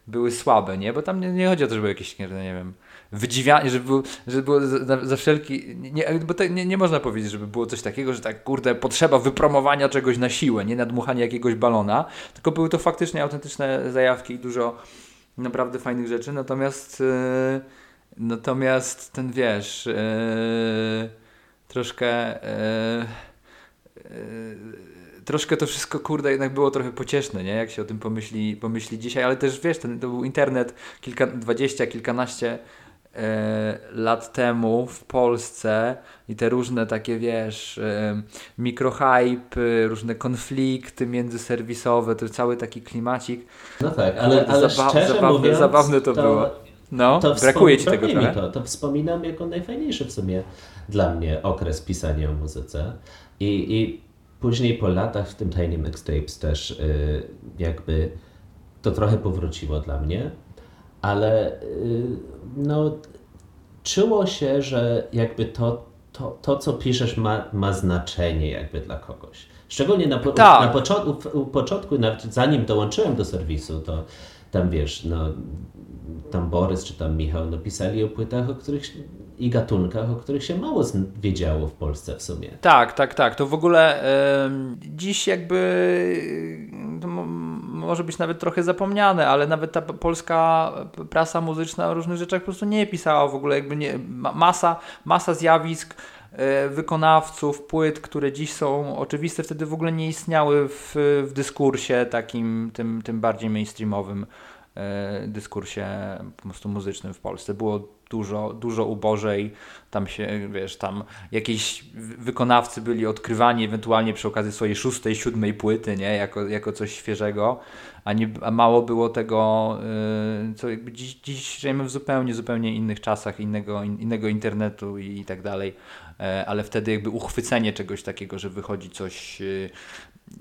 były słabe, nie? Bo tam nie, nie chodzi o to, żeby jakieś, nie wiem, wydziwianie, żeby, było, żeby było za, za wszelki. Nie, bo te, nie, nie można powiedzieć, żeby było coś takiego, że tak, kurde, potrzeba wypromowania czegoś na siłę, nie nadmuchania jakiegoś balona, tylko były to faktycznie autentyczne zajawki i dużo naprawdę fajnych rzeczy. Natomiast, yy, natomiast ten wiesz, yy, troszkę. Yy, troszkę to wszystko, kurde, jednak było trochę pocieszne, nie? Jak się o tym pomyśli, pomyśli dzisiaj, ale też wiesz, ten, to był internet kilka, dwadzieścia, kilkanaście E, lat temu w Polsce i te różne takie, wiesz, e, mikrohype, różne konflikty międzyserwisowe, to cały taki klimacik. No tak, ale, ale Zaba szczerze zabawne, mówiąc, zabawne to, to było. No, to brakuje Ci tego trochę? To, to wspominam jako najfajniejszy w sumie dla mnie okres pisania o muzyce i, i później po latach w tym Tiny Mixtapes też y, jakby to trochę powróciło dla mnie ale y, no, czuło się, że jakby to, to, to co piszesz ma, ma znaczenie jakby dla kogoś. Szczególnie na, po, tak. na początku, u początku, nawet zanim dołączyłem do serwisu, to tam wiesz, no, tam Borys czy tam Michał napisali o płytach, o których i gatunkach, o których się mało wiedziało w Polsce w sumie. Tak, tak, tak. To w ogóle dziś jakby może być nawet trochę zapomniane, ale nawet ta polska prasa muzyczna o różnych rzeczach po prostu nie pisała w ogóle jakby nie, masa, masa zjawisk e, wykonawców, płyt, które dziś są oczywiste, wtedy w ogóle nie istniały w, w dyskursie takim, tym, tym bardziej mainstreamowym e, dyskursie po prostu muzycznym w Polsce. Było dużo, dużo ubożej. Tam się, wiesz, tam jakieś wykonawcy byli odkrywani ewentualnie przy okazji swojej szóstej, siódmej płyty, nie? Jako, jako coś świeżego, a, nie, a mało było tego, yy, co jakby dziś, dziś żyjemy w zupełnie, zupełnie innych czasach, innego, in, innego internetu i, i tak dalej, yy, ale wtedy jakby uchwycenie czegoś takiego, że wychodzi coś yy,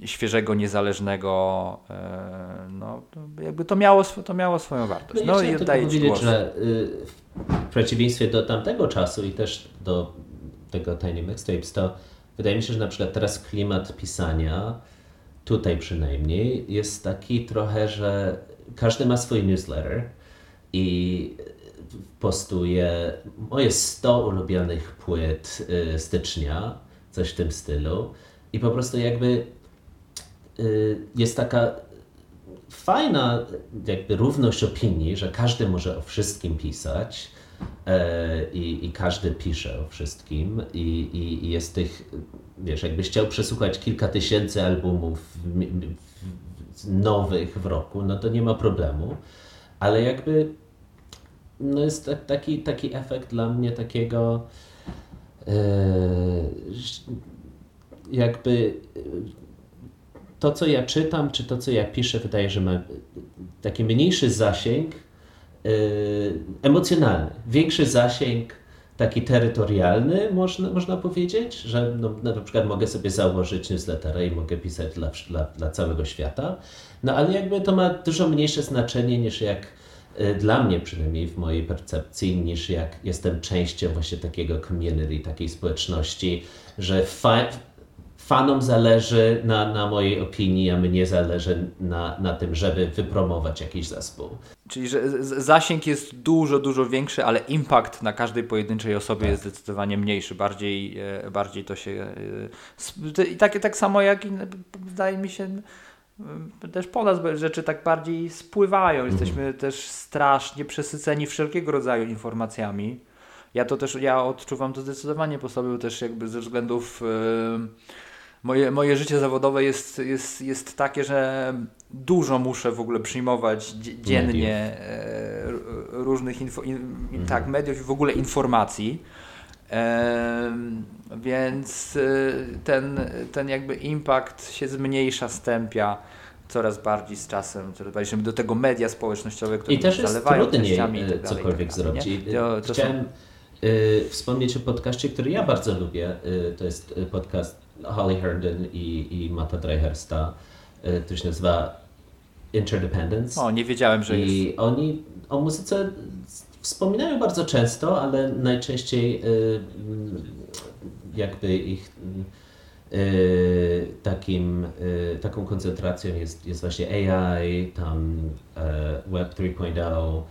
świeżego, niezależnego, e, no jakby to miało, to miało swoją wartość. No, no i oddaję Ci głos. że y, w przeciwieństwie do tamtego czasu i też do tego Tiny Mixtapes, to wydaje mi się, że na przykład teraz klimat pisania, tutaj przynajmniej, jest taki trochę, że każdy ma swój newsletter i postuje moje 100 ulubionych płyt y, stycznia, coś w tym stylu. I po prostu jakby Y, jest taka fajna jakby równość opinii, że każdy może o wszystkim pisać e, i, i każdy pisze o wszystkim i, i, i jest tych, wiesz, jakbyś chciał przesłuchać kilka tysięcy albumów nowych w roku, no to nie ma problemu, ale jakby no jest taki, taki efekt dla mnie takiego e, jakby to, co ja czytam, czy to, co ja piszę, wydaje, że ma taki mniejszy zasięg yy, emocjonalny, większy zasięg taki terytorialny, można, można powiedzieć, że no, na przykład mogę sobie założyć newslettera i mogę pisać dla, dla, dla całego świata, no ale jakby to ma dużo mniejsze znaczenie niż jak y, dla mnie przynajmniej w mojej percepcji, niż jak jestem częścią właśnie takiego community, takiej społeczności, że fa fanom zależy na, na mojej opinii, a mnie zależy na, na tym, żeby wypromować jakiś zespół. Czyli, że zasięg jest dużo, dużo większy, ale impact na każdej pojedynczej osobie tak. jest zdecydowanie mniejszy. Bardziej, e, bardziej to się. E, I takie tak samo jak wydaje mi się też po nas rzeczy tak bardziej spływają. Mhm. Jesteśmy mhm. też strasznie przesyceni wszelkiego rodzaju informacjami. Ja to też, ja odczuwam to zdecydowanie po sobie też jakby ze względów yy, moje, moje życie zawodowe jest, jest, jest takie, że dużo muszę w ogóle przyjmować dziennie e, różnych info, in, mhm. tak, mediów i w ogóle informacji. E, więc e, ten, ten jakby impact się zmniejsza, stępia coraz bardziej z czasem, coraz bardziej do tego media społecznościowe, które I też jest zalewają trudniej tak cokolwiek tak zrobić. To, to Chciałem są... y, wspomnieć o podcaście, który ja bardzo lubię. Y, to jest podcast Holly Herndon i, i Mata Dreihersta, y, który się nazywa Interdependence. O, nie wiedziałem, że I jest. I oni o muzyce wspominają bardzo często, ale najczęściej y, jakby ich y, takim, taką koncentracją jest, jest właśnie AI, tam Web 3.0,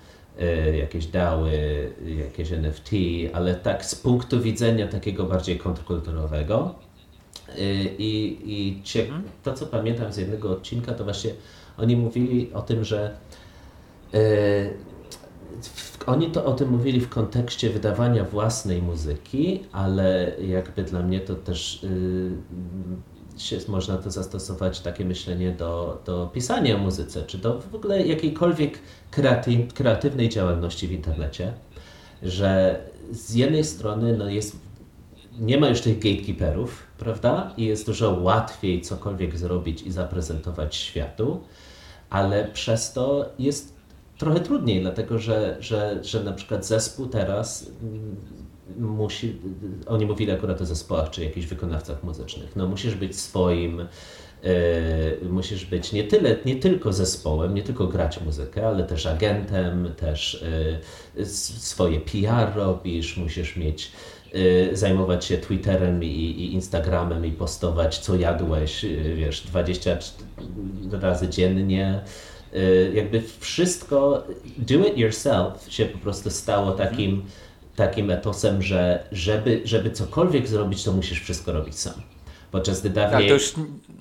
jakieś DAWy, jakieś NFT, ale tak z punktu widzenia takiego bardziej kontrkulturowego. Y, I, i mhm. to, co pamiętam z jednego odcinka, to właśnie oni mówili o tym, że y, oni to o tym mówili w kontekście wydawania własnej muzyki, ale jakby dla mnie to też y, się, można to zastosować, takie myślenie do, do pisania o muzyce, czy do w ogóle jakiejkolwiek kreatyw, kreatywnej działalności w internecie, że z jednej strony no, jest nie ma już tych gatekeeperów, prawda? I jest dużo łatwiej cokolwiek zrobić i zaprezentować światu, ale przez to jest trochę trudniej, dlatego że, że, że na przykład zespół teraz musi, oni mówili akurat o zespołach czy jakichś wykonawcach muzycznych, no musisz być swoim, Yy, musisz być nie, tyle, nie tylko zespołem, nie tylko grać muzykę, ale też agentem, też yy, swoje PR robisz, musisz mieć zajmować się Twitterem i, i, Instagramem i postować, co jadłeś, y, wiesz, 20 razy dziennie. Y, jakby wszystko, do it yourself się po prostu stało takim, takim etosem, że żeby, żeby cokolwiek zrobić, to musisz wszystko robić sam. Podczas gdy dawniej... Tak, to już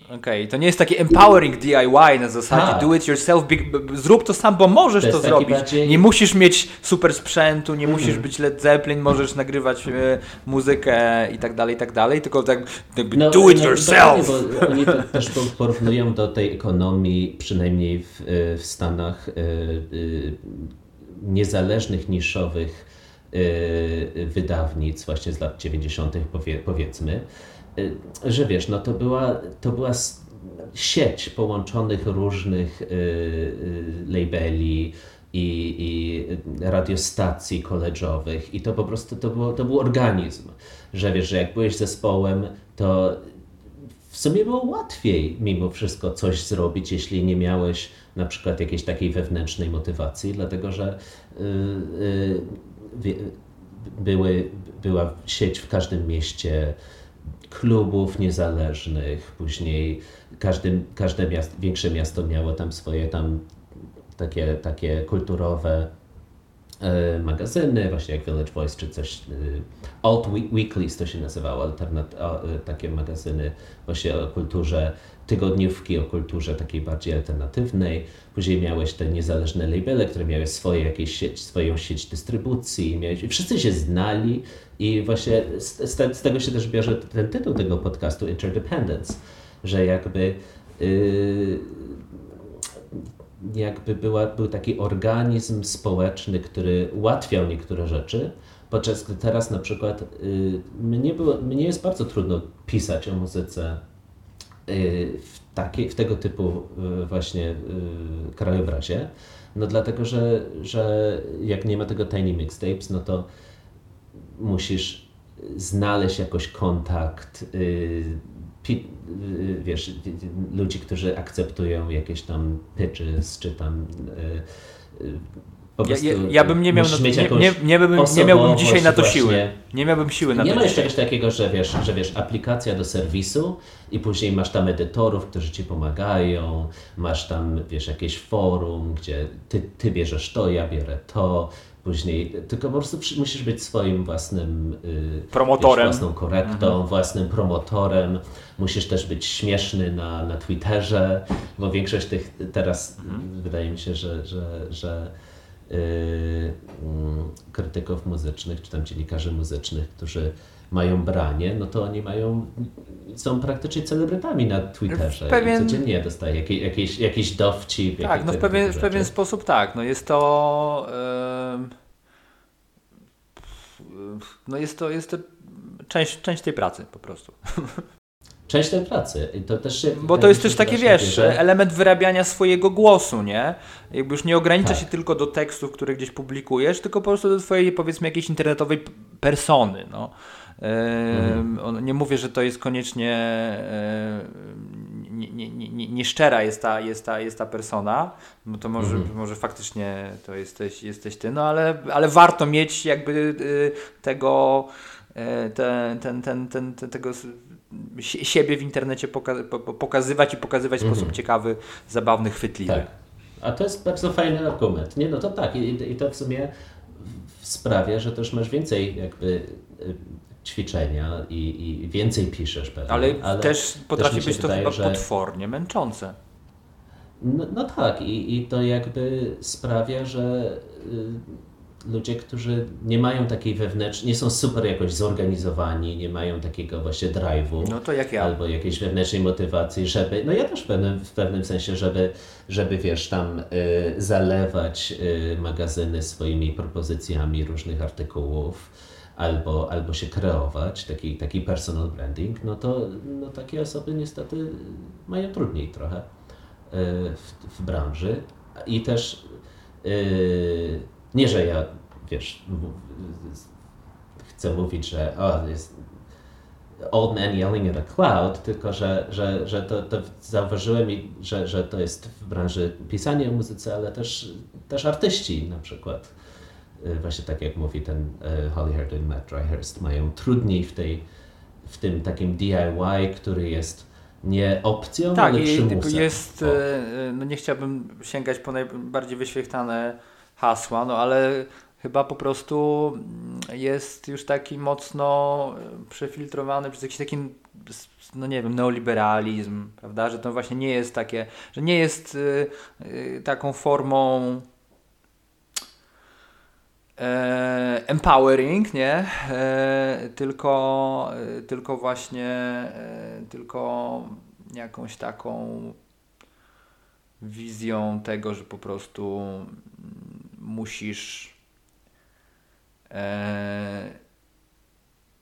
Okej, okay. to nie jest taki empowering DIY na zasadzie tak. do it yourself, zrób to sam, bo możesz to, to zrobić. Bardziej... Nie musisz mieć super sprzętu, nie mm. musisz być Led Zeppelin, możesz nagrywać e, muzykę i tak dalej, i tak dalej, tylko tak jakby no, do it no, yourself. Bo oni to też porównują do tej ekonomii, przynajmniej w, e, w Stanach, e, niezależnych, niszowych y, wydawnic właśnie z lat 90. Powie, powiedzmy, y, że wiesz, no to była, to była sieć połączonych różnych y, y, labeli, i, i radiostacji koleżowych i to po prostu to, było, to był organizm, że wiesz, że jak byłeś zespołem, to w sumie było łatwiej mimo wszystko coś zrobić, jeśli nie miałeś na przykład jakiejś takiej wewnętrznej motywacji, dlatego że yy, yy, były, była sieć w każdym mieście klubów niezależnych, później każdy, każde miasto, większe miasto miało tam swoje tam takie, takie kulturowe magazyny, właśnie jak Village Voice czy coś, e, Alt Weeklies to się nazywało, alternat, e, takie magazyny właśnie o kulturze, tygodniówki o kulturze takiej bardziej alternatywnej. Później miałeś te niezależne labele, które miały swoje, jakieś sieć, swoją sieć dystrybucji. Miałeś, wszyscy się znali i właśnie z, z, z, tego się też bierze ten tytuł tego podcastu Interdependence, że jakby yy, jakby była, był taki organizm społeczny, który ułatwiał niektóre rzeczy, podczas gdy teraz na przykład y, mnie, było, mnie jest bardzo trudno pisać o muzyce y, w, taki, w tego typu y, właśnie y, krajobrazie, no dlatego, że, że jak nie ma tego Tiny Mixtapes, no to musisz znaleźć jakoś kontakt, y, wiesz, ludzi, którzy akceptują jakieś tam pitches, czy tam y, y, po prostu ja, ja, ja bym nie miał, na, nie, nie, nie, bym, nie miałbym dzisiaj na to siły. Nie miałbym siły na nie to. Nie ma jeszcze czegoś takiego, że wiesz, że wiesz, aplikacja do serwisu i później masz tam edytorów, którzy ci pomagają, masz tam, wiesz, jakieś forum, gdzie ty, ty bierzesz to, ja biorę to, później, tylko po prostu musisz być swoim własnym promotorem, wiesz, własną korektą, mhm. własnym promotorem. Musisz też być śmieszny na, na Twitterze, bo większość tych teraz mhm. wydaje mi się, że, że, że yy, yy, krytyków muzycznych, czy tam dziennikarzy muzycznych, którzy mają branie, no to oni mają, są praktycznie celebrytami na Twitterze. Pewien... I codziennie dostaje jakiś, jakiś, jakiś dowcip. Tak, no w pewien, w pewien sposób tak. No jest to... Yy, no jest to, jest to część, część tej pracy po prostu. część tej pracy. To też Bo to jest też taki, wiesz, że... element wyrabiania swojego głosu, nie? Jakby już nie ogranicza tak. się tylko do tekstów, które gdzieś publikujesz, tylko po prostu do twojej, powiedzmy, jakiejś internetowej persony, no. Mhm. Nie mówię, że to jest koniecznie nieszczera nie, nie, jest, ta, jest, ta, jest ta persona, bo to może, mhm. może faktycznie to jesteś, jesteś ty, no ale, ale warto mieć jakby y, tego, y, ten, ten, ten, ten, ten, tego siebie w internecie poka pokazywać i pokazywać w mhm. sposób ciekawy, zabawny, chwytliwy. Tak. A to jest bardzo fajny argument. Nie, no to tak. I, i to w sumie sprawia, że też masz więcej jakby y, ćwiczenia i, i więcej piszesz pewnie. Ale, ale też potrafi też być to chyba że... potwornie męczące. No, no tak I, i to jakby sprawia, że y, ludzie, którzy nie mają takiej wewnętrznej, nie są super jakoś zorganizowani, nie mają takiego właśnie drive'u. No to jak ja. Albo jakiejś wewnętrznej motywacji, żeby, no ja też w pewnym, w pewnym sensie, żeby, żeby wiesz, tam y, zalewać y, magazyny swoimi propozycjami różnych artykułów albo, albo się kreować, taki, taki personal branding, no to no takie osoby niestety mają trudniej trochę e, w, w branży. I też e, nie, że ja, wiesz, chcę mówić, że o, jest old man yelling at a cloud, tylko że, że, że to, to zauważyłem, że, że to jest w branży pisania o muzyce, ale też, też artyści na przykład właśnie tak jak mówi ten y, Holly Hurd i Matt Dryhurst, mają trudniej w, tej, w tym takim DIY, który jest nie opcją, tak, ale przymusem. jest, o. Y, no nie chciałbym sięgać po najbardziej wyświetlane hasła, no ale chyba po prostu jest już taki mocno przefiltrowany przez jakiś taki, no nie wiem, neoliberalizm, prawda, że to właśnie nie jest takie, że nie jest taką formą e, empowering, nie? E, tylko, e, tylko właśnie e, tylko jakąś taką wizją tego, że po prostu musisz e,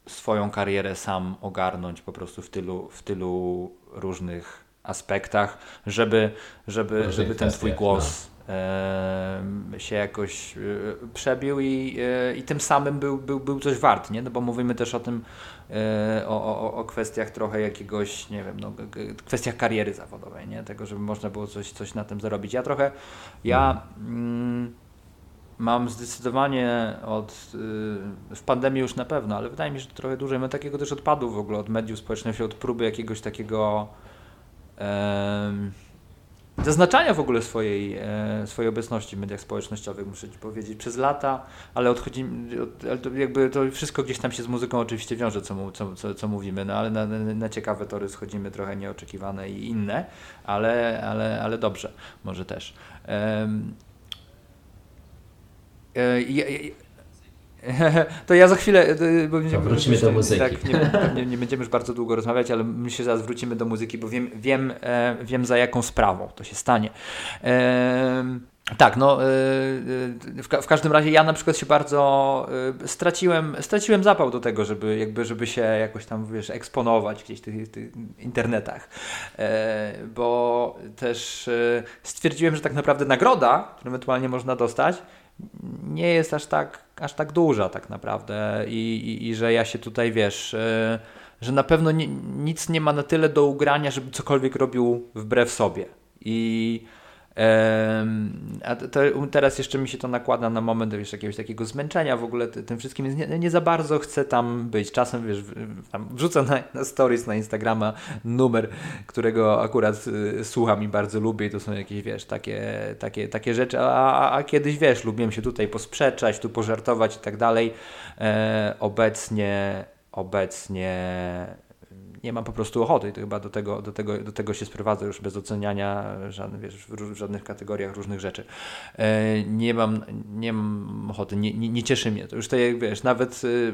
swoją karierę sam ogarnąć po prostu w tylu, w tylu różnych aspektach, żeby, żeby, żeby ten twój głos e, się jakoś e, przebił i, e, i tym samym był, był, był coś wart, nie? No bo mówimy też o tym, e, o, o, o kwestiach trochę jakiegoś, nie wiem, no, kwestiach kariery zawodowej, nie? Tego, żeby można było coś, coś na tym zarobić. Ja trochę, ja mm, mam zdecydowanie od, y, w pandemii już na pewno, ale wydaje mi się, że trochę dłużej mam takiego też odpadu w ogóle od mediów społecznościowych, od próby jakiegoś takiego em, zaznaczania w ogóle swojej, e, swojej obecności w mediach społecznościowych, muszę Ci powiedzieć, przez lata, ale odchodzi, od, ale to jakby to wszystko gdzieś tam się z muzyką oczywiście wiąże, co, co, co, co mówimy, no ale na, na, ciekawe tory schodzimy trochę nieoczekiwane i inne, ale, ale, ale dobrze, może też. E, to ja za chwilę. e, Bo będziemy- wrócimy do muzyki. Tak, nie, nie będziemy już bardzo długo rozmawiać, ale myślę, że zaraz wrócimy do muzyki, bo wiem, wiem, e, wiem za jaką sprawą to się stanie. Tak, no e, w, ka- w każdym razie ja na przykład się bardzo straciłem, straciłem zapał do tego, żeby, jakby, żeby się jakoś tam wiesz, eksponować gdzieś w tych, tych internetach, bo też stwierdziłem, że tak naprawdę nagroda, którą ewentualnie można dostać, nie jest aż tak, aż tak duża tak naprawdę i, i, i że ja się tutaj, wiesz, e, że na pewno ni, nic nie ma na tyle do ugrania, żeby cokolwiek robił wbrew sobie. I a to, teraz jeszcze mi się to nakłada na moment wiesz, jakiegoś takiego zmęczenia w ogóle ty- tym wszystkim, więc nie, nie za bardzo chcę tam być. Czasem wiesz, tam wrzucę na, na stories na Instagrama numer, którego akurat y, słucham i bardzo lubię i to są jakieś, wiesz, takie, takie, takie rzeczy, a, a, a kiedyś, wiesz, lubiłem się tutaj posprzeczać, tu pożartować i tak dalej. E, obecnie, obecnie nie mam po prostu ochoty i to chyba do tego, do tego, do tego się sprowadza już bez oceniania żadnych, wiesz, w, żadnych kategoriach różnych rzeczy. E, nie mam, nie mam ochoty, nie, nie, nie cieszy mnie to. Już to jak wiesz, nawet y,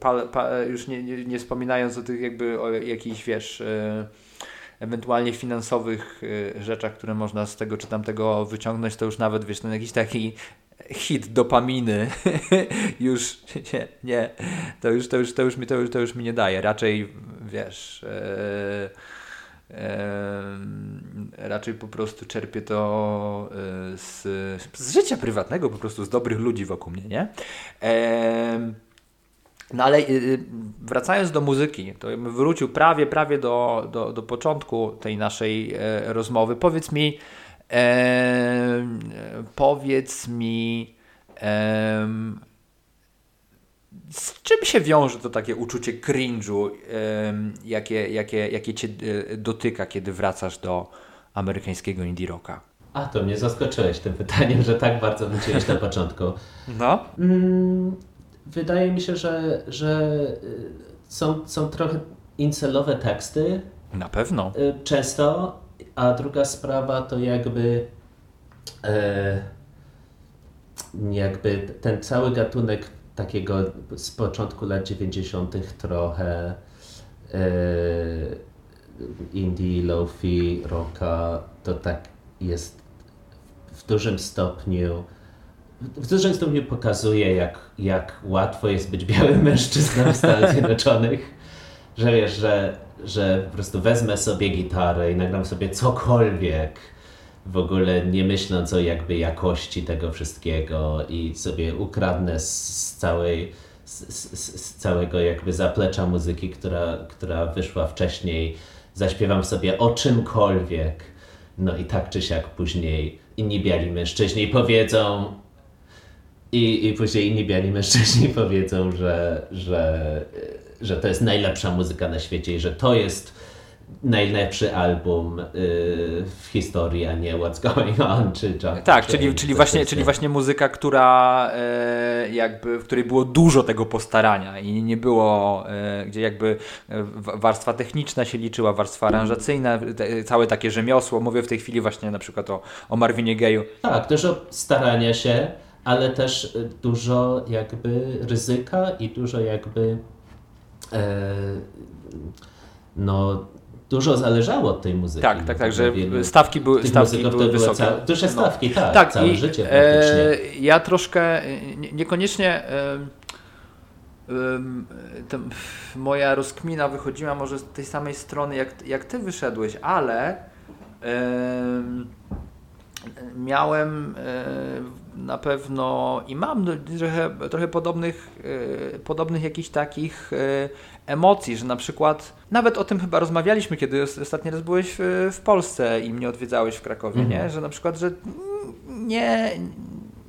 pa, pa, już nie, nie, nie wspominając o tych jakby o jakichś, wiesz, y, ewentualnie finansowych y, rzeczach, które można z tego czy tamtego wyciągnąć, to już nawet, wiesz, ten jakiś taki hit dopaminy już nie, nie, to już, to już, to już, mi, to już, to już mi nie daje. Raczej, wiesz, e, e, raczej po prostu czerpię to e, z, z życia prywatnego, po prostu z dobrych ludzi wokół mnie, nie? E, no ale y, y, wracając do muzyki, to bym wrócił prawie, prawie do, do, do początku tej naszej rozmowy. Powiedz mi, e, powiedz mi, em, z czym się wiąże to takie uczucie cringe'u, em, jakie, jakie, jakie cię e, dotyka, kiedy wracasz do amerykańskiego indie rocka? A, to mnie zaskoczyłeś tym pytaniem, że tak bardzo wróciłeś na początku. No. Mm, wydaje mi się, że, że y, są, są trochę incelowe teksty Na pewno. y, często, a druga sprawa to jakby e, jakby ten cały gatunek takiego z początku lat 90. trochę e, indie, lofi, rocka, to tak jest w dużym stopniu w dużym stopniu pokazuje, jak, jak łatwo jest być białym mężczyzną w Stanach Zjednoczonych, że wiesz, że, że po prostu wezmę sobie gitarę i nagram sobie cokolwiek, w ogóle nie myśląc o jakby jakości tego wszystkiego i sobie ukradnę z, z całej z, z, z całego jakby zaplecza muzyki, która, która wyszła wcześniej, zaśpiewam sobie o czymkolwiek, no i tak czy siak później inni biali mężczyźni powiedzą i, i później inni biali mężczyźni powiedzą, że, że, że to jest najlepsza muzyka na świecie i że to jest najlepszy album y, w historii, a nie What's Going On czy Jump Tak, czyli, czyli, właśnie, czyli właśnie muzyka, która e, jakby, w której było dużo tego postarania i nie było, e, gdzie jakby e, wa- warstwa techniczna się liczyła, warstwa aranżacyjna, te, całe takie rzemiosło. Mówię w tej chwili właśnie na przykład o, o Marvinie Gayu. Tak, dużo starania się, ale też dużo jakby ryzyka i dużo jakby no dużo zależało od tej muzyki. Tak, tak, tak, że stawki były, stawki były wysokie. Całe, duże No. stawki, tak, Tak, całe i, życie praktycznie. e, ja troszkę, e, nie, niekoniecznie e, tam, moja rozkmina wychodziła może z tej samej strony, jak, jak ty wyszedłeś, ale miałem e, na pewno i mam do- trochę, trochę podobnych, e, podobnych jakichś takich e, emocji, że na przykład, nawet o tym chyba rozmawialiśmy, kiedy os- ostatni raz byłeś w, Polsce i mnie odwiedzałeś w Krakowie, Mhm. nie? że na przykład, że nie,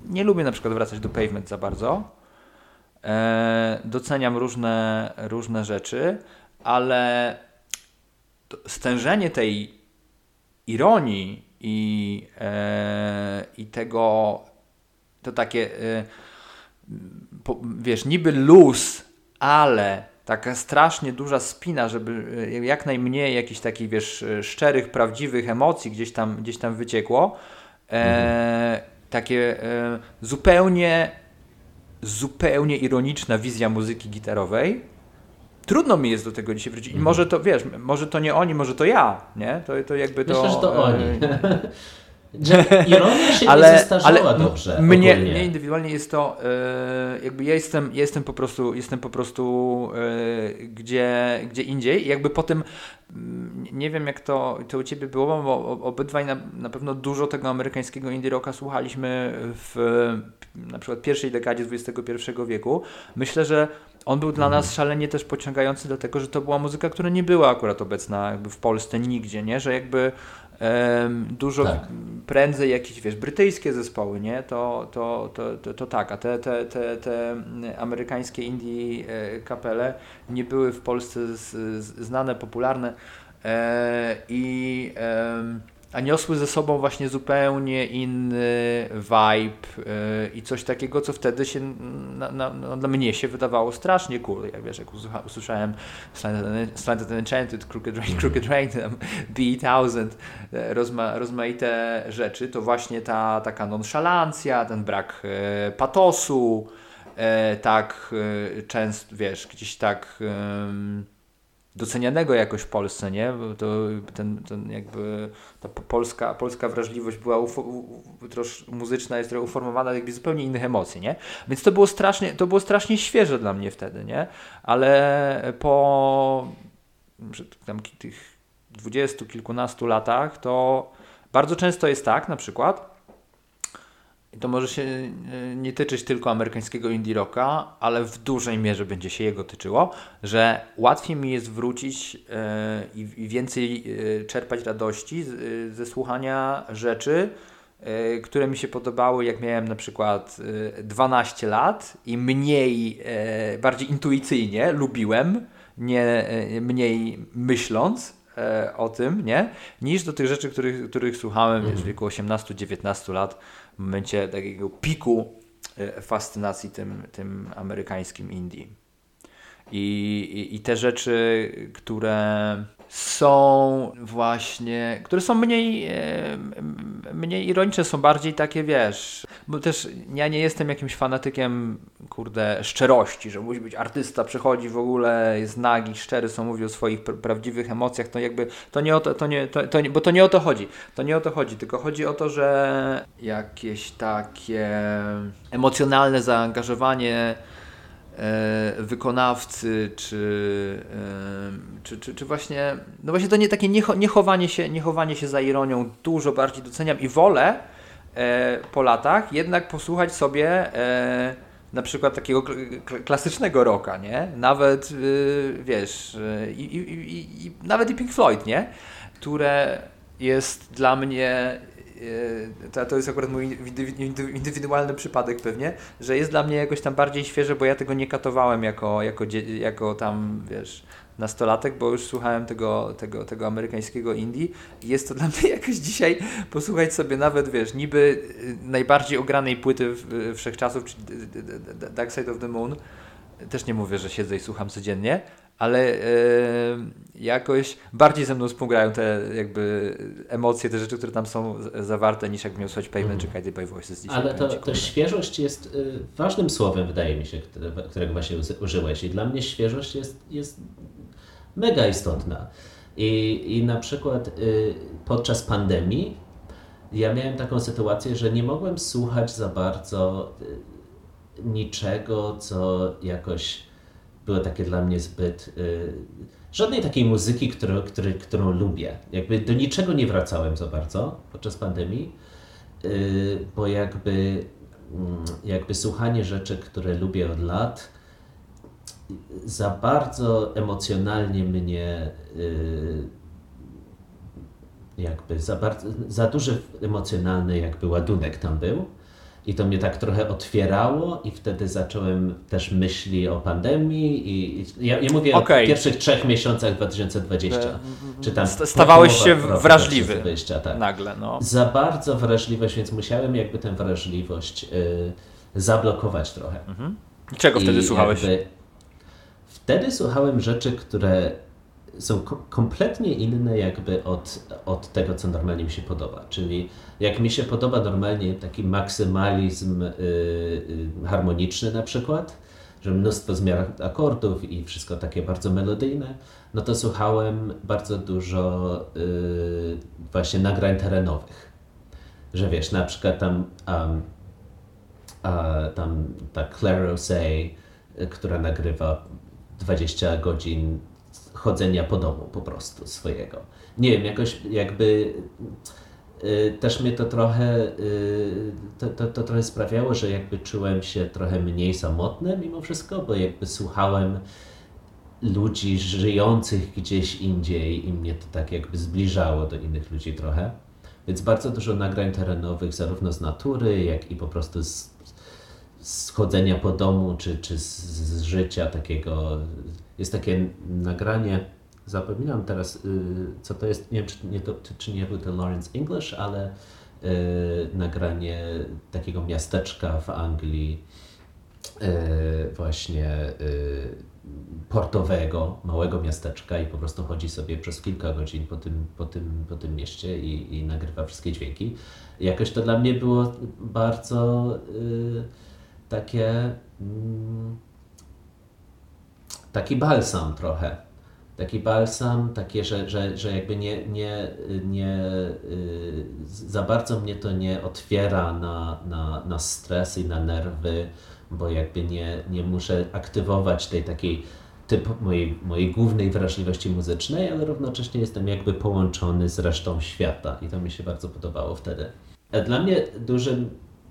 nie lubię na przykład wracać do Pavement za bardzo. Doceniam różne, różne rzeczy, ale stężenie tej ironii i, e, i tego, to takie, e, po, wiesz, niby luz, ale taka strasznie duża spina, żeby e, jak najmniej jakichś takich, wiesz, szczerych, prawdziwych emocji gdzieś tam, gdzieś tam wyciekło. E, Takie e, zupełnie, zupełnie ironiczna wizja muzyki gitarowej. Trudno mi jest do tego dzisiaj wrócić. I może to, wiesz, może to nie oni, może to ja, nie? To, to jakby to... Myślę, że to e, oni. ironia się ale, nie zestarzała ale dobrze mnie, mnie indywidualnie jest to, e, jakby ja jestem, jestem po prostu, jestem po prostu e, gdzie, gdzie indziej i jakby po tym, mm, nie wiem jak to, to u Ciebie było, bo obydwaj na, na pewno dużo tego amerykańskiego indie rocka słuchaliśmy w na przykład pierwszej dekadzie XXI wieku. Myślę, że on był dla nas szalenie też pociągający, dlatego że to była muzyka, która nie była akurat obecna jakby w Polsce nigdzie, nie? Że jakby em, dużo Tak. prędzej jakieś, wiesz, brytyjskie zespoły, nie? To, to, to, to, to tak, a te, te, te, te amerykańskie indie e, kapele nie były w Polsce z, z, znane, popularne e, i a niosły ze sobą właśnie zupełnie inny vibe e, i coś takiego, co wtedy się na, na, no, dla mnie się wydawało strasznie cool. Jak wiesz, jak usłyszałem Slanted Enchanted, Crooked Rain, Crooked Rain, tam B1000, e, rozma, rozmaite rzeczy, to właśnie ta taka nonszalancja, ten brak e, patosu, e, tak często, wiesz, gdzieś tak docenianego jakoś w Polsce, nie? To ten, ten jakby ta po- polska, polska wrażliwość była ufo, muzyczna jest trochę uformowana jakby zupełnie innych emocji, nie? Więc to było strasznie, to było strasznie świeże dla mnie wtedy, nie? Ale po tam tych dwudziestu kilkunastu latach to bardzo często jest tak na przykład, i to może się e, nie tyczyć tylko amerykańskiego indie rocka, ale w dużej mierze będzie się jego tyczyło, że łatwiej mi jest wrócić e, i, więcej e, czerpać radości ze słuchania rzeczy, które mi się podobały, jak miałem na przykład e, 12 lat i mniej, bardziej intuicyjnie lubiłem, nie mniej myśląc o tym, nie? Niż do tych rzeczy, których, których słuchałem wiesz, w wieku 18-19 lat, momencie takiego piku e, fascynacji tym, tym amerykańskim indie. I, i, I te rzeczy, które są właśnie, które są mniej, e, mniej ironiczne, są bardziej takie, wiesz, bo też ja nie jestem jakimś fanatykiem, kurde, szczerości, że musi być artysta, przychodzi w ogóle, jest nagi, szczery, co mówi o swoich pr- prawdziwych emocjach, to jakby, to nie o to, to nie, to, to bo to nie o to chodzi, to nie o to chodzi, tylko chodzi o to, że jakieś takie emocjonalne zaangażowanie wykonawcy, czy, e, czy, czy, czy właśnie, no właśnie to nie takie niecho, niechowanie, się, niechowanie się za ironią dużo bardziej doceniam i wolę e, po latach jednak posłuchać sobie e, na przykład takiego kl- kl- klasycznego rocka, nie? Nawet, y, wiesz, i, nawet i Pink Floyd, nie? Które jest dla mnie to, to jest akurat mój indy- indy- indywidualny przypadek pewnie, że jest dla mnie jakoś tam bardziej świeże, bo ja tego nie katowałem jako, jako, jako tam, wiesz, nastolatek, bo już słuchałem tego, tego, tego amerykańskiego indie. Jest to dla mnie jakoś dzisiaj posłuchać sobie nawet, wiesz, niby y, najbardziej ogranej płyty wszechczasów, czyli Dark Side of the Moon, też nie mówię, że siedzę i słucham codziennie, ale e, jakoś bardziej ze mną współgrają te jakby emocje, te rzeczy, które tam są zawarte, niż jakbym miał słuchać Payment czy Guided by Voices dzisiaj. Ale to, to kurde. świeżość jest y, ważnym słowem, wydaje mi się, które, którego właśnie użyłeś. I dla mnie świeżość jest, jest mega istotna. I, i na przykład y, podczas pandemii ja miałem taką sytuację, że nie mogłem słuchać za bardzo y, niczego, co jakoś było takie dla mnie zbyt. Y, żadnej takiej muzyki, którą, który, którą lubię. Jakby do niczego nie wracałem za bardzo podczas pandemii, y, bo jakby, mm, jakby słuchanie rzeczy, które lubię od lat, za bardzo emocjonalnie mnie y, jakby za, bardzo, za duży emocjonalny jakby ładunek tam był. I to mnie tak trochę otwierało i wtedy zacząłem też myśli o pandemii i, i ja, ja mówię Okej. o pierwszych trzech miesiącach 2020. Czy tam Sta- stawałeś się wrażliwy. 2020, tak. Nagle, no. Za bardzo wrażliwość, więc musiałem jakby tę wrażliwość y, zablokować trochę. Czego wtedy I słuchałeś? Wtedy słuchałem rzeczy, które są ko- kompletnie inne jakby od, od tego, co normalnie mi się podoba. Czyli jak mi się podoba normalnie taki maksymalizm y, y, harmoniczny na przykład, że mnóstwo zmian akordów i wszystko takie bardzo melodyjne, no to słuchałem bardzo dużo y, właśnie nagrań terenowych. Że wiesz, na przykład tam um, a tam ta Claire która nagrywa 20 godzin chodzenia po domu po prostu swojego. Nie wiem, jakoś jakby y, też mnie to trochę y, to, to, to trochę sprawiało, że jakby czułem się trochę mniej samotny mimo wszystko, bo jakby słuchałem ludzi żyjących gdzieś indziej i mnie to tak jakby zbliżało do innych ludzi trochę. Więc bardzo dużo nagrań terenowych, zarówno z natury, jak i po prostu z, z chodzenia po domu, czy, czy z, z życia takiego. Jest takie nagranie, zapominam teraz, y, co to jest, nie wiem, czy nie, to, czy, nie był to Lawrence English, ale y, nagranie takiego miasteczka w Anglii, y, właśnie portowego, małego miasteczka i po prostu chodzi sobie przez kilka godzin po tym, po tym, po tym mieście i, i nagrywa wszystkie dźwięki. Jakoś to dla mnie było bardzo takie mm, taki balsam trochę. Taki balsam, takie, że, że, że jakby nie, nie, nie y, za bardzo mnie to nie otwiera na, na, na stres i na nerwy, bo jakby nie, nie muszę aktywować tej takiej typ mojej, mojej głównej wrażliwości muzycznej, ale równocześnie jestem jakby połączony z resztą świata i to mi się bardzo podobało wtedy. Dla mnie dużym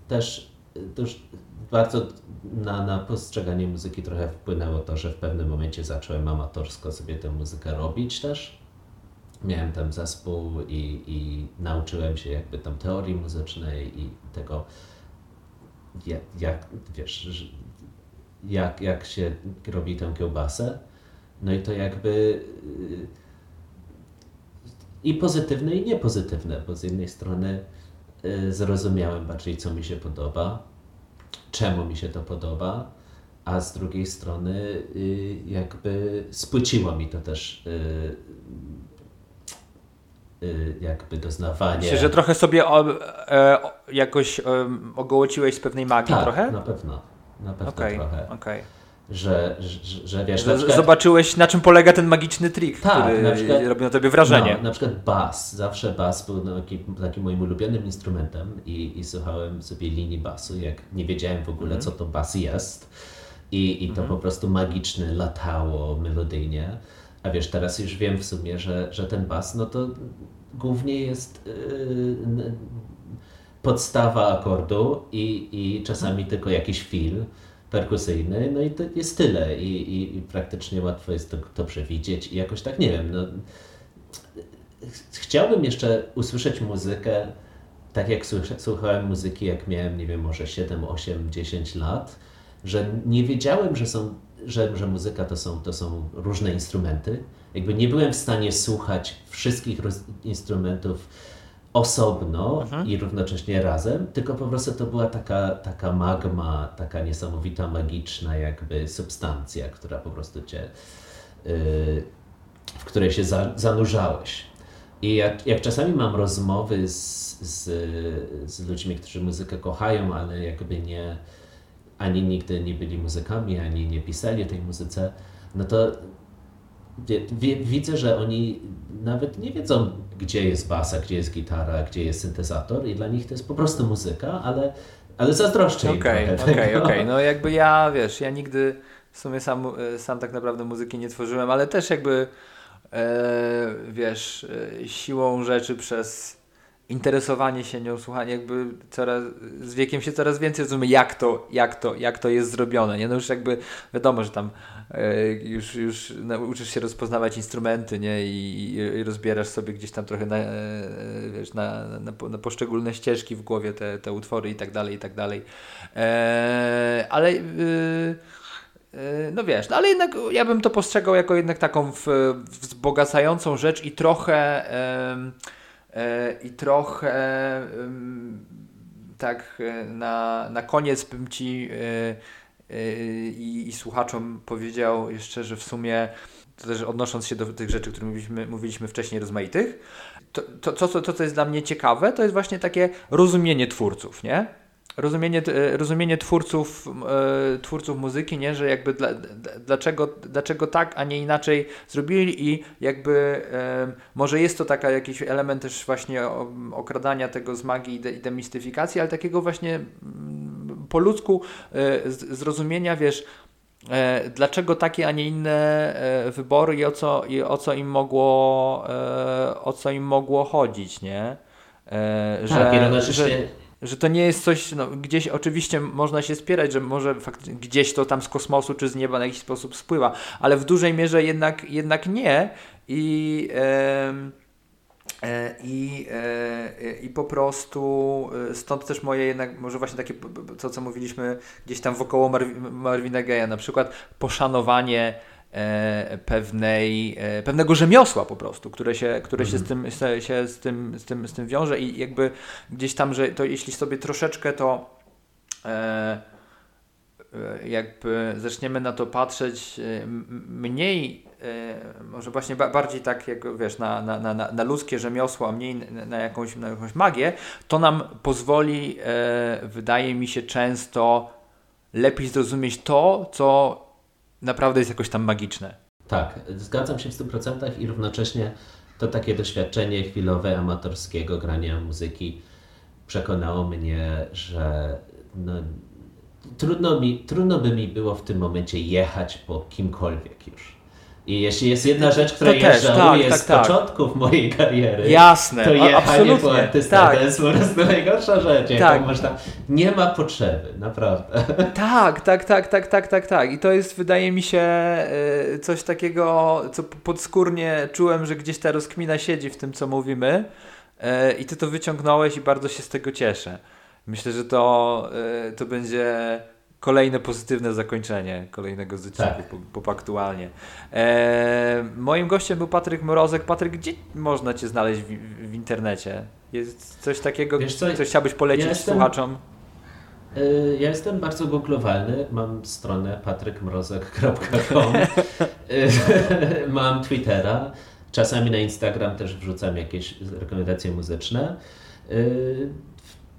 też duż, bardzo na, na postrzeganie muzyki trochę wpłynęło to, że w pewnym momencie zacząłem amatorsko sobie tę muzykę robić też. Miałem tam zespół i, i nauczyłem się jakby tam teorii muzycznej i tego, jak, jak wiesz, jak, jak się robi tę kiełbasę. No i to jakby y, i pozytywne, i niepozytywne, bo z jednej strony y, zrozumiałem bardziej, co mi się podoba, czemu mi się to podoba, a z drugiej strony y, jakby spłyciło mi to też y, y, jakby doznawanie. Myślę, że trochę sobie o, e, jakoś em, ogołociłeś z pewnej magii tak, trochę? na pewno. Na pewno Okej, trochę. okej. Że, że, że wiesz, na przykład, Zobaczyłeś, na czym polega ten magiczny trik, Tak, który na przykład- robi na tobie wrażenie. No, na przykład bas. Zawsze bas był no, taki, takim moim ulubionym instrumentem i, i słuchałem sobie linii basu, jak nie wiedziałem w ogóle, Mhm. co to bas jest. I, i to po prostu magiczne latało melodyjnie. A wiesz, teraz już wiem w sumie, że, że ten bas, no to głównie jest yy, podstawa akordu i, i czasami tylko jakiś fil perkusyjny, no i to jest tyle i, i, i praktycznie łatwo jest to, to przewidzieć i jakoś tak, nie wiem, no, ch- chciałbym jeszcze usłyszeć muzykę tak jak słuchałem muzyki, jak miałem, nie wiem, może 7, 8, 10 lat, że nie wiedziałem, że, są, że, że muzyka to są, to są różne instrumenty. Jakby nie byłem w stanie słuchać wszystkich instrumentów osobno i równocześnie razem, tylko po prostu to była taka, taka magma, taka niesamowita, magiczna jakby substancja, która po prostu cię, yy, w której się za, zanurzałeś. I jak, jak czasami mam rozmowy z, z, z ludźmi, którzy muzykę kochają, ale jakby nie, ani nigdy nie byli muzykami, ani nie pisali tej muzyce, no to widzę, że oni nawet nie wiedzą, gdzie jest basa, gdzie jest gitara, gdzie jest syntezator i dla nich to jest po prostu muzyka, ale, ale zazdroszczę im Okej, okej, tego. okej. No jakby ja, wiesz, ja nigdy w sumie sam, e, sam tak naprawdę muzyki nie tworzyłem, ale też jakby, e, wiesz, e, siłą rzeczy przez interesowanie się nią, słuchanie, jakby coraz, z wiekiem się coraz więcej rozumie, jak to, jak to, jak to jest zrobione, nie? No już jakby wiadomo, że tam już, już nauczysz się rozpoznawać instrumenty, nie? I, i rozbierasz sobie gdzieś tam trochę na, e, wiesz, na, na, na poszczególne ścieżki w głowie te, te utwory i tak dalej, i tak dalej. E, ale y, y, no wiesz, no ale jednak ja bym to postrzegał jako jednak taką wzbogacającą rzecz i trochę e, i trochę tak e, na, na koniec bym ci e, e, i, i słuchaczom powiedział jeszcze, że w sumie to też odnosząc się do tych rzeczy, które mówiliśmy, mówiliśmy wcześniej rozmaitych, to, to, to, to, co jest dla mnie ciekawe, to jest właśnie takie rozumienie twórców, nie? Rozumienie, e, rozumienie twórców, e, twórców muzyki, nie? Że jakby dla, dla- dlaczego, dlaczego tak, a nie inaczej zrobili i jakby e, może jest to taka jakiś element też właśnie okradania tego z magii i demistyfikacji, ale takiego właśnie mm, po ludzku e, zrozumienia, wiesz, e, dlaczego takie, a nie inne e, wybory i o co, i o co im mogło o co im mogło chodzić, nie? Tak, że, jednocześnie że to nie jest coś, no, gdzieś oczywiście można się spierać, że może gdzieś to tam z kosmosu czy z nieba na jakiś sposób spływa, ale w dużej mierze jednak, jednak nie i e, i, e, I po prostu e, stąd też moje jednak, może właśnie takie to, co mówiliśmy gdzieś tam wokoło Marwi- Marvina Gaye'a, na przykład poszanowanie e, pewnej, e, pewnego rzemiosła po prostu, które się, które się, z, tym, się, z, tym, z, tym, z tym wiąże i jakby gdzieś tam, że to jeśli sobie troszeczkę to e, e, jakby zaczniemy na to patrzeć e, mniej, e, może właśnie ba- bardziej tak jak wiesz, na, na, na, na- ludzkie rzemiosło, a mniej na, na, jakąś, na jakąś magię, to nam pozwoli, e, wydaje mi się, często lepiej zrozumieć to, co naprawdę jest jakoś tam magiczne. Tak, zgadzam się w 100% i równocześnie to takie doświadczenie chwilowe amatorskiego grania muzyki przekonało mnie, że no, trudno, mi, trudno by mi było w tym momencie jechać po kimkolwiek już. I jeśli jest jedna rzecz, której ja też, żałuję tak, z tak, tak. początków mojej kariery, Jasne, to jechanie po absolutnie, artysta tak. to jest po prostu najgorsza rzecz, jaką Tak. można... Nie ma potrzeby, naprawdę. Tak, tak, tak, tak, tak, tak, tak. I to jest, wydaje mi się, y, coś takiego, co podskórnie czułem, że gdzieś ta rozkmina siedzi w tym, co mówimy. Y, I ty to wyciągnąłeś i bardzo się z tego cieszę. Myślę, że to, y, to będzie kolejne pozytywne zakończenie kolejnego z odcinków Tak. po, popaktualnie. E, moim gościem był Patryk Mrozek. Patryk, gdzie można Cię znaleźć w, w internecie? Jest coś takiego, Wiesz co, chciałbyś polecić ja jestem- słuchaczom? Y, Ja jestem bardzo googlowalny. Mam stronę patrykmrozek.com. Y, Mam Twittera. Czasami na Instagram też wrzucam jakieś rekomendacje muzyczne.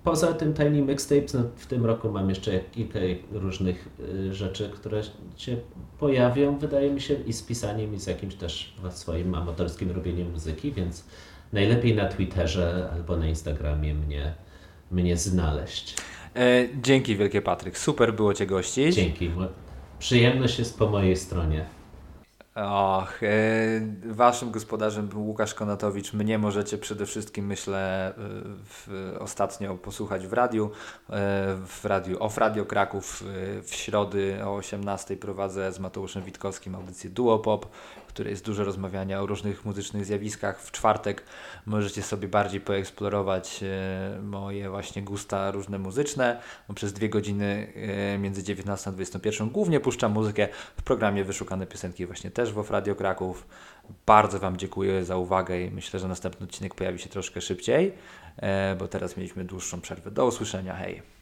Poza tym Tiny Mixtapes, no w tym roku mam jeszcze kilka różnych y, rzeczy, które się pojawią, wydaje mi się, i z pisaniem, i z jakimś też swoim amatorskim robieniem muzyki, więc najlepiej na Twitterze albo na Instagramie mnie, mnie znaleźć. E, dzięki wielkie Patryk, super było Cię gościć. Dzięki. Przyjemność jest po mojej stronie. Och, e, waszym gospodarzem był Łukasz Konatowicz. Mnie możecie przede wszystkim, myślę, e, w, ostatnio posłuchać w radiu, e, w radiu OFF Radio Kraków. W środy o 18 prowadzę z Mateuszem Witkowskim audycję Duopop, której jest dużo rozmawiania o różnych muzycznych zjawiskach. W czwartek możecie sobie bardziej poeksplorować e, moje właśnie gusta różne muzyczne. Przez dwie godziny e, między 19 a 21 głównie puszczam muzykę w programie Wyszukane Piosenki właśnie też w OFF Radio Kraków. Bardzo Wam dziękuję za uwagę i myślę, że następny odcinek pojawi się troszkę szybciej, e, bo teraz mieliśmy dłuższą przerwę. Do usłyszenia, hej!